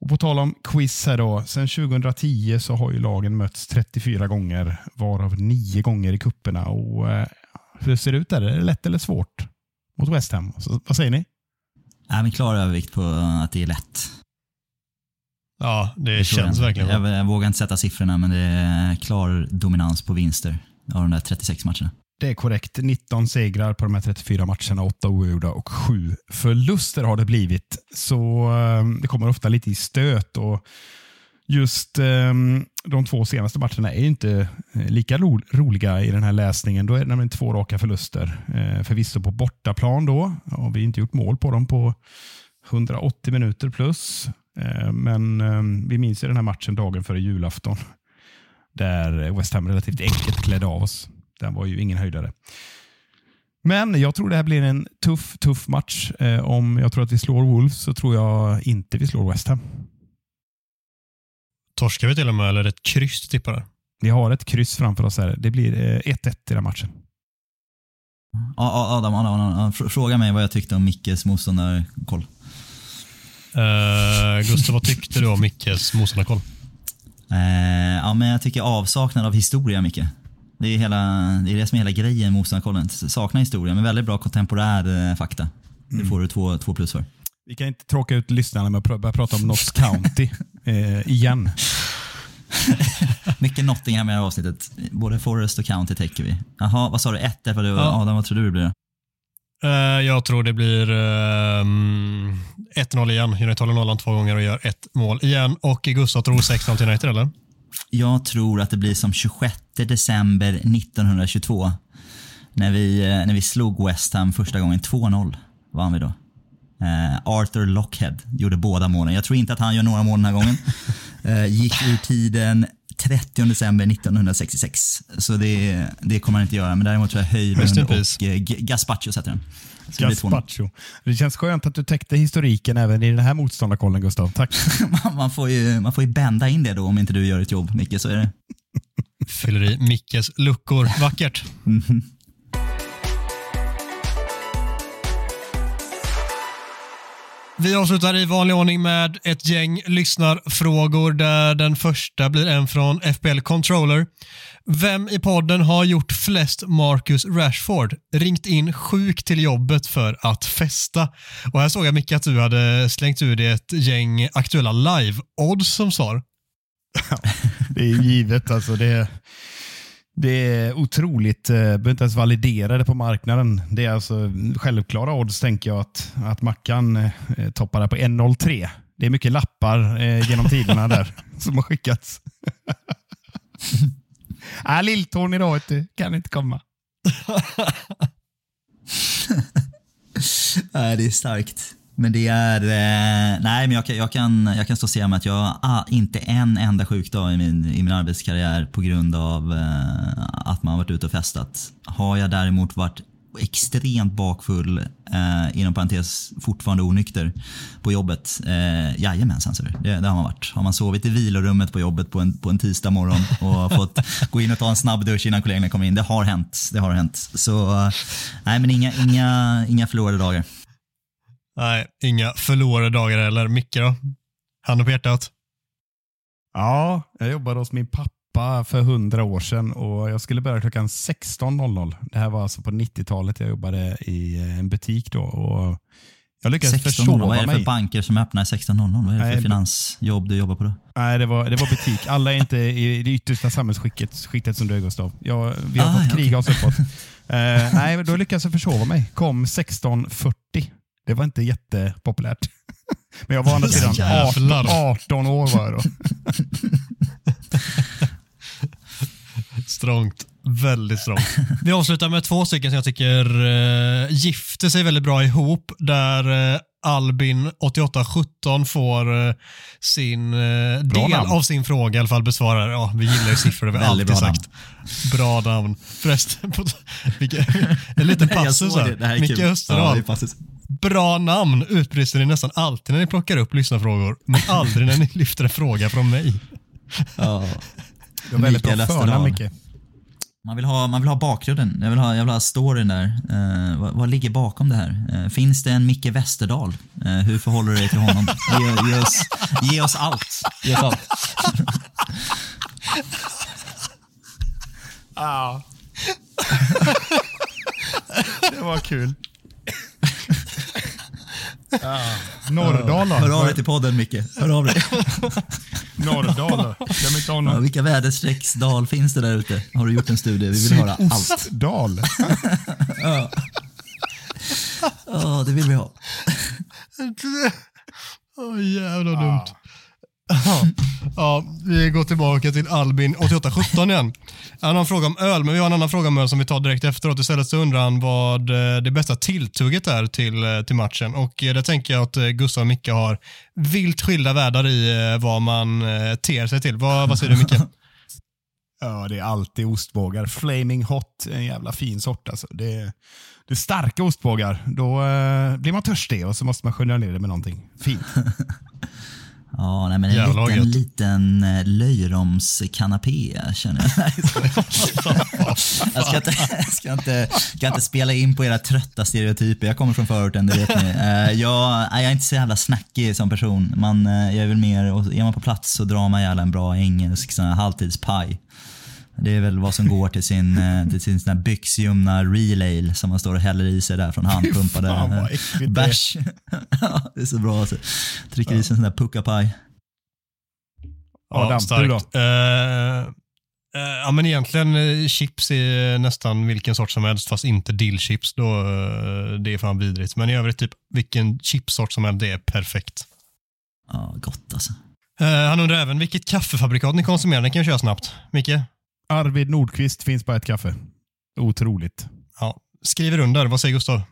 Och På tal om quiz här då. Sen 2010 så har ju lagen mötts 34 gånger, varav 9 gånger i kupperna. Och eh, hur ser det ut där? Är det lätt eller svårt mot West Ham? Så, vad säger ni? Nej, men klar övervikt på att det är lätt. Ja, det, det känns verkligen jag, jag, vågar inte sätta siffrorna, men det är klar dominans på vinster av de där 36 matcherna. Det är korrekt. 19 segrar på de här 34 matcherna, 8 oavgjorda och 7 förluster har det blivit. Så um, det kommer ofta lite i stöt. och Just um, de två senaste matcherna är inte eh, lika ro roliga i den här läsningen. Då är det nämligen två raka förluster. Eh, förvisso på bortaplan då. Har vi inte gjort mål på dem på 180 minuter plus. Eh, men eh, vi minns ju den här matchen dagen före julafton. Där West Ham relativt enkelt klädde av oss. Den var ju ingen höjdare. Men jag tror det här blir en tuff, tuff match. Eh, om jag tror att vi slår Wolves så tror jag inte vi slår West Ham. Torskar vi till och med eller ett kryss tippar det? Vi har ett kryss framför oss här. Det blir 1-1 i den matchen. Adam, Adam, Adam, fråga mig vad jag tyckte om Mickes motståndarkoll. Uh, Gustav, vad tyckte du om Mickes motståndarkoll? Uh, ja, men jag tycker avsaknad av historia, Micke. Det är, hela, det är det som är hela grejen med motståndarkollen. Sakna historia, men väldigt bra kontemporär fakta. Det mm. får du två, två plus för. Vi kan inte tråka ut lyssnarna med att börja prata om Notts County igen. Mycket Nottingham i det här avsnittet. Både Forest och County täcker vi. Jaha, vad sa du? 1 ja. Adam, vad tror du det blir? Uh, jag tror det blir uh, ehm, 1-0 igen. United håller nollan två gånger och gör ett mål igen. Och Gustav tror 6-0 till United, eller? Jag tror att det blir som 26 december 1922. När vi, eh, när vi slog West Ham första gången. 2-0 vann vi då. Uh, Arthur Lockhead gjorde båda målen. Jag tror inte att han gör några mål den här gången. Uh, gick ur tiden 30 december 1966. Så det, det kommer han inte göra. Men däremot tror jag Höjlund och uh, Gaspacho sätter den. Gaspacho. Det känns skönt att du täckte historiken även i den här motståndarkollen, Gustav. Tack. man, får ju, man får ju bända in det då om inte du gör ett jobb, Micke. Så är det. Fyller i Mickes luckor. Vackert. Mm -hmm. Vi avslutar i vanlig ordning med ett gäng lyssnarfrågor där den första blir en från FBL Controller. Vem i podden har gjort flest Marcus Rashford? Ringt in sjuk till jobbet för att festa. Och här såg jag Micke att du hade slängt ur dig ett gäng aktuella live-odds som svar. det är givet alltså. Det det är otroligt, eh, behöver inte ens validera det på marknaden. Det är alltså självklara odds tänker jag att, att Mackan eh, toppar där på 1.03. Det är mycket lappar eh, genom tiderna där som har skickats. äh, Lilltån idag vet du, kan inte komma. Nej, det är starkt. Men det är, eh, nej men jag, jag, kan, jag kan stå och säga med att jag ah, inte en enda sjukdag i min, i min arbetskarriär på grund av eh, att man har varit ute och festat. Har jag däremot varit extremt bakfull, eh, inom parentes fortfarande onykter, på jobbet. Eh, jajamensan, så det, det har man varit. Har man sovit i vilorummet på jobbet på en, på en tisdag morgon och fått gå in och ta en snabb dusch innan kollegorna kommer in. Det har hänt. Det har hänt. Så eh, nej, men inga, inga, inga förlorade dagar. Nej, inga förlorade dagar heller. Micke då? Handen på hjärtat? Ja, jag jobbade hos min pappa för hundra år sedan och jag skulle börja klockan 16.00. Det här var alltså på 90-talet. Jag jobbade i eh, en butik då. Och jag lyckades försova mig. Vad är det för banker som öppnar 16.00? Vad är det för Nej, finansjobb du jobbar på då? Nej, det var, det var butik. Alla är inte i det yttersta samhällsskiktet skiktet som du är Gustav. Jag, vi har ah, fått kriga okay. oss uppåt. uh, nej, då lyckades jag försova mig. Kom 16.40 det var inte jättepopulärt. Men jag var å andra sidan 18, 18 år var jag då. Strångt. Väldigt strångt. Vi avslutar med två stycken som jag tycker uh, gifter sig väldigt bra ihop. Där uh, Albin 8817 får uh, sin uh, del namn. av sin fråga i alla fall besvarad. Ja, vi gillar ju siffror, det har vi alltid bra sagt. Namn. Bra namn. Förresten, en liten passus här. Micke Österdahl. Ja, Bra namn utbrister ni nästan alltid när ni plockar upp lyssnarfrågor, men aldrig när ni lyfter en fråga från mig. Ja. Du har väldigt bra förnamn, Micke. Man vill, ha, man vill ha bakgrunden, jag vill ha, jag vill ha storyn där. Uh, vad, vad, ligger bakom det här? Uh, finns det en Micke Westerdahl? Uh, hur förhåller du dig till honom? Ge, ge, oss, ge oss allt. Ge oss allt. Ja. det var kul. Ja. Norrdala. Hör av dig till podden Micke. Hör av dig. Norrdala. Ja, vilka väderstrecksdal finns det där ute? Har du gjort en studie? Vi vill höra allt. Sydostdal. ja. ja, det vill vi ha. Åh, oh, jävla dumt. Ja, vi går tillbaka till Albin 8817 igen. Han har en fråga om öl, men vi har en annan fråga om öl som vi tar direkt efteråt. Istället så undrar han vad eh, det bästa tilltugget är till, eh, till matchen. Och eh, det tänker jag att Gustav och Micke har vilt skilda världar i vad man ter sig till. Vad, vad säger du Micke? Ja, det är alltid ostbågar. Flaming hot, en jävla fin sort alltså. Det, det är starka ostbågar. Då eh, blir man törstig och så måste man skölja ner det med någonting fint. Ja, nej, men en Jävla liten, liten eh, löjromskanapé känner jag. jag ska, inte, ska, inte, ska inte spela in på era trötta stereotyper. Jag kommer från förorten, det vet ni. Uh, jag, jag är inte så jävla snackig som person. Man, uh, jag är väl mer, är man på plats så drar man gärna en bra engelsk halvtidspaj. Det är väl vad som går till sin, eh, till sin sån byxljumna relay som man står och häller i sig där från handpumpade bärs. det är så bra. Alltså. Trycker ja. i sig en sån där puckapaj. Ja, ja starkt. Uh, uh, ja, men egentligen chips är nästan vilken sort som helst, fast inte dillchips. Då, uh, det är fan vidrigt. Men i övrigt, typ vilken chipsort som helst, det är perfekt. Ja, gott alltså. han undrar även vilket kaffefabrikat ni konsumerar. Det kan jag köra snabbt. Micke? Arvid Nordqvist finns bara ett kaffe. Otroligt. Ja. Skriver under. Vad säger Gustav?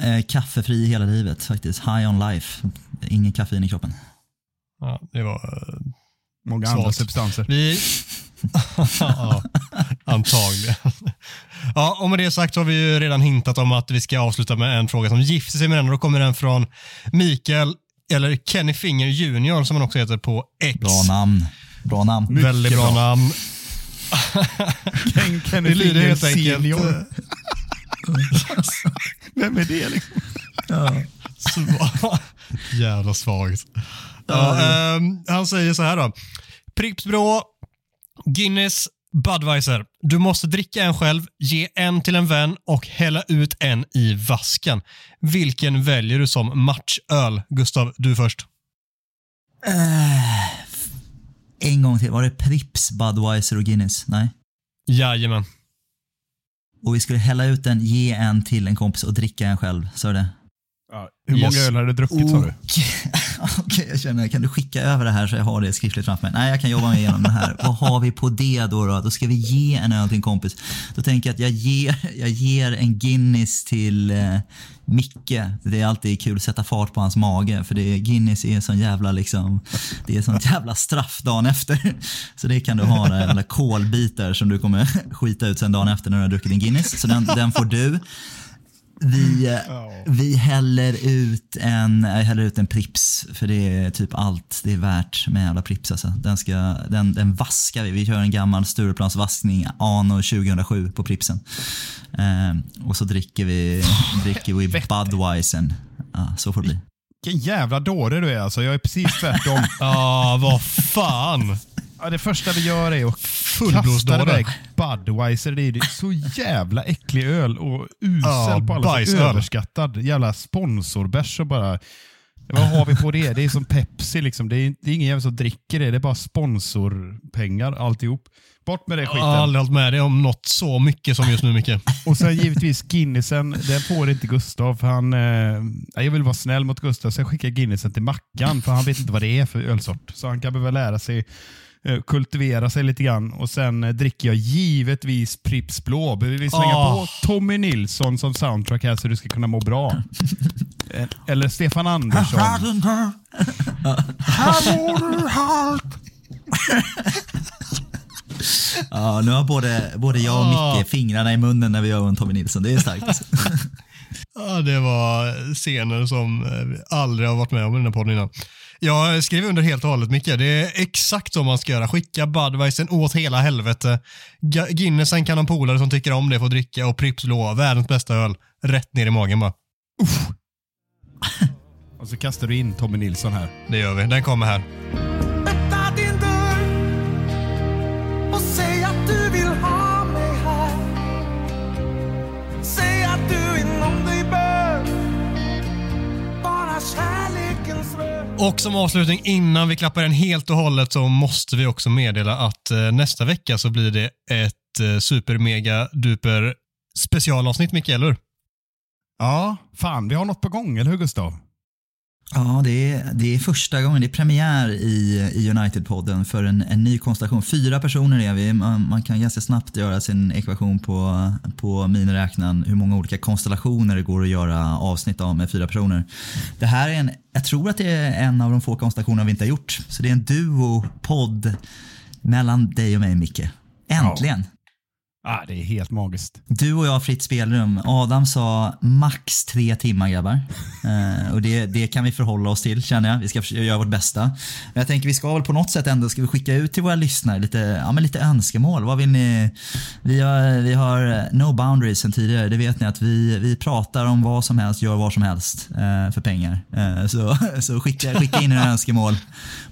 Eh, kaffefri hela livet faktiskt. High on life. Ingen kaffein i kroppen. Ja, det var uh, Många svårt. andra substanser. Vi... ja, antagligen. Ja, och med det sagt så har vi ju redan hintat om att vi ska avsluta med en fråga som gifter sig med den. Och då kommer den från Mikael, eller Kenny Finger Junior som han också heter på X. Bra namn. Bra namn. Väldigt bra, bra namn. Ken Kenny lyder helt enkelt. Vem är det liksom? Ja. Jävla svagt. Ja, um, han säger så här då. Pripps Brå, Guinness, Budweiser. Du måste dricka en själv, ge en till en vän och hälla ut en i vasken. Vilken väljer du som matchöl? Gustav, du först. Uh, en gång till. Var det Prips, Budweiser och Guinness? Nej? Jajamän. Och vi skulle hälla ut den, ge en till en kompis och dricka en själv. Du det? Ja, hur många yes. öl har du druckit sa du? Okej, jag känner, kan du skicka över det här så jag har det skriftligt framför mig? Nej, jag kan jobba mig igenom det här. Vad har vi på det då, då? Då ska vi ge en öl till en kompis. Då tänker jag att jag ger, jag ger en Guinness till eh, Micke. Det är alltid kul att sätta fart på hans mage för det är, Guinness är sån jävla liksom, det är sånt jävla straff dagen efter. Så det kan du ha, där, kolbitar som du kommer skita ut sen dagen efter när du har druckit din Guinness. Så den, den får du. Vi, oh. vi häller ut en, jag häller ut en Prips för det är typ allt det är värt med jävla Prips. Alltså. Den, ska, den, den vaskar vi. Vi kör en gammal Stureplansvaskning Ano 2007 på Pripsen. Eh, och så dricker vi, dricker vi Budweisern. Ja, så får det bli. Vilken jävla dåre du är alltså. Jag är precis tvärtom. Ja, vad fan. Ja, det första vi gör är att kasta iväg Budweiser. Det är så jävla äcklig öl och usel ja, på alla sätt. Överskattad. Jävla sponsorbärs och bara... Vad har vi på det? Det är som Pepsi. Liksom. Det, är, det är ingen jävel som dricker det. Det är bara sponsorpengar alltihop. Bort med det skiten. Jag har aldrig hållit med dig om något så mycket som just nu Micke. och sen givetvis Guinnessen. Den får inte Gustav. För han, eh, jag vill vara snäll mot Gustav så jag skickar Guinnessen till Mackan. För han vet inte vad det är för ölsort. Så han kan behöva lära sig kultivera sig lite grann och sen eh, dricker jag givetvis Pripps Blå. Vi vill slänga oh. på Tommy Nilsson som soundtrack här så du ska kunna må bra. Eh, eller Stefan Andersson. Här mår du halt. Ja, nu har både, både jag och Micke fingrarna i munnen när vi gör en Tommy Nilsson. Det är starkt. Ja, det var scener som vi aldrig har varit med om i den här podden innan. Jag skriver under helt och hållet Micke. Det är exakt så man ska göra. Skicka Budweisern åt hela helvete. Guinnessen kan ha polare som tycker om det får dricka och Pripps Blå, världens bästa öl, rätt ner i magen bara. Uff. och så kastar du in Tommy Nilsson här. Det gör vi. Den kommer här. Och som avslutning innan vi klappar den helt och hållet så måste vi också meddela att eh, nästa vecka så blir det ett eh, super mega duper specialavsnitt Micke, eller Ja, fan vi har något på gång, eller hur Gustav? Ja, det är, det är första gången, det är premiär i, i United-podden för en, en ny konstellation. Fyra personer är vi, man, man, kan ganska snabbt göra sin ekvation på, på miniräknaren hur många olika konstellationer det går att göra avsnitt av med fyra personer. Det här är en, jag tror att det är en av de få konstellationer vi inte har gjort. Så det är en duo-podd mellan dig och mig Micke. Äntligen! Ja. Ah, det är helt magiskt. Du och jag har fritt spelrum. Adam sa max tre timmar grabbar. eh, och det, det kan vi förhålla oss till känner jag. Vi ska göra vårt bästa. Men jag tänker vi ska väl på något sätt ändå ska vi skicka ut till våra lyssnare lite, ja, men lite önskemål. Vad vill ni? Vi har, vi har no boundaries sen tidigare. Det vet ni att vi, vi pratar om vad som helst, gör vad som helst eh, för pengar. Eh, så så skicka, skicka in era önskemål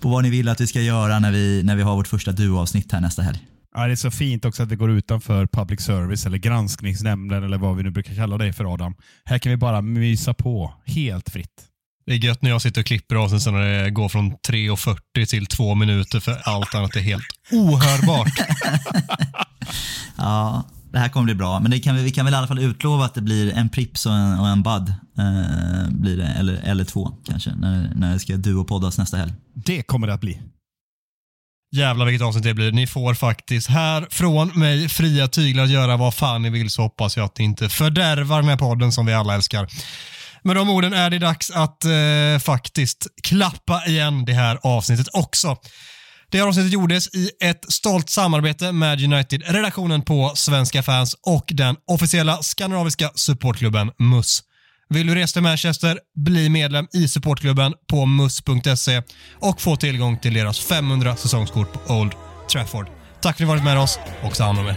på vad ni vill att vi ska göra när vi, när vi har vårt första duo-avsnitt här nästa helg. Ja, det är så fint också att det går utanför public service eller granskningsnämnden eller vad vi nu brukar kalla det för Adam. Här kan vi bara mysa på helt fritt. Det är gött när jag sitter och klipper av sen när det går från 3.40 till 2 minuter för allt annat är helt ohörbart. ja, det här kommer bli bra. Men det kan vi, vi kan väl i alla fall utlova att det blir en Prips och en, och en Bud. Eh, blir det, eller, eller två kanske, när, när det ska duopoddas nästa helg. Det kommer det att bli. Jävlar vilket avsnitt det blir. Ni får faktiskt här från mig fria tyglar att göra vad fan ni vill så hoppas jag att ni inte fördärvar den här podden som vi alla älskar. Med de orden är det dags att eh, faktiskt klappa igen det här avsnittet också. Det här avsnittet gjordes i ett stolt samarbete med United-redaktionen på Svenska fans och den officiella skandinaviska supportklubben MUS. Vill du resa till Manchester, bli medlem i supportklubben på mus.se och få tillgång till deras 500 säsongskort på Old Trafford. Tack för att ni varit med oss och ta hand om er.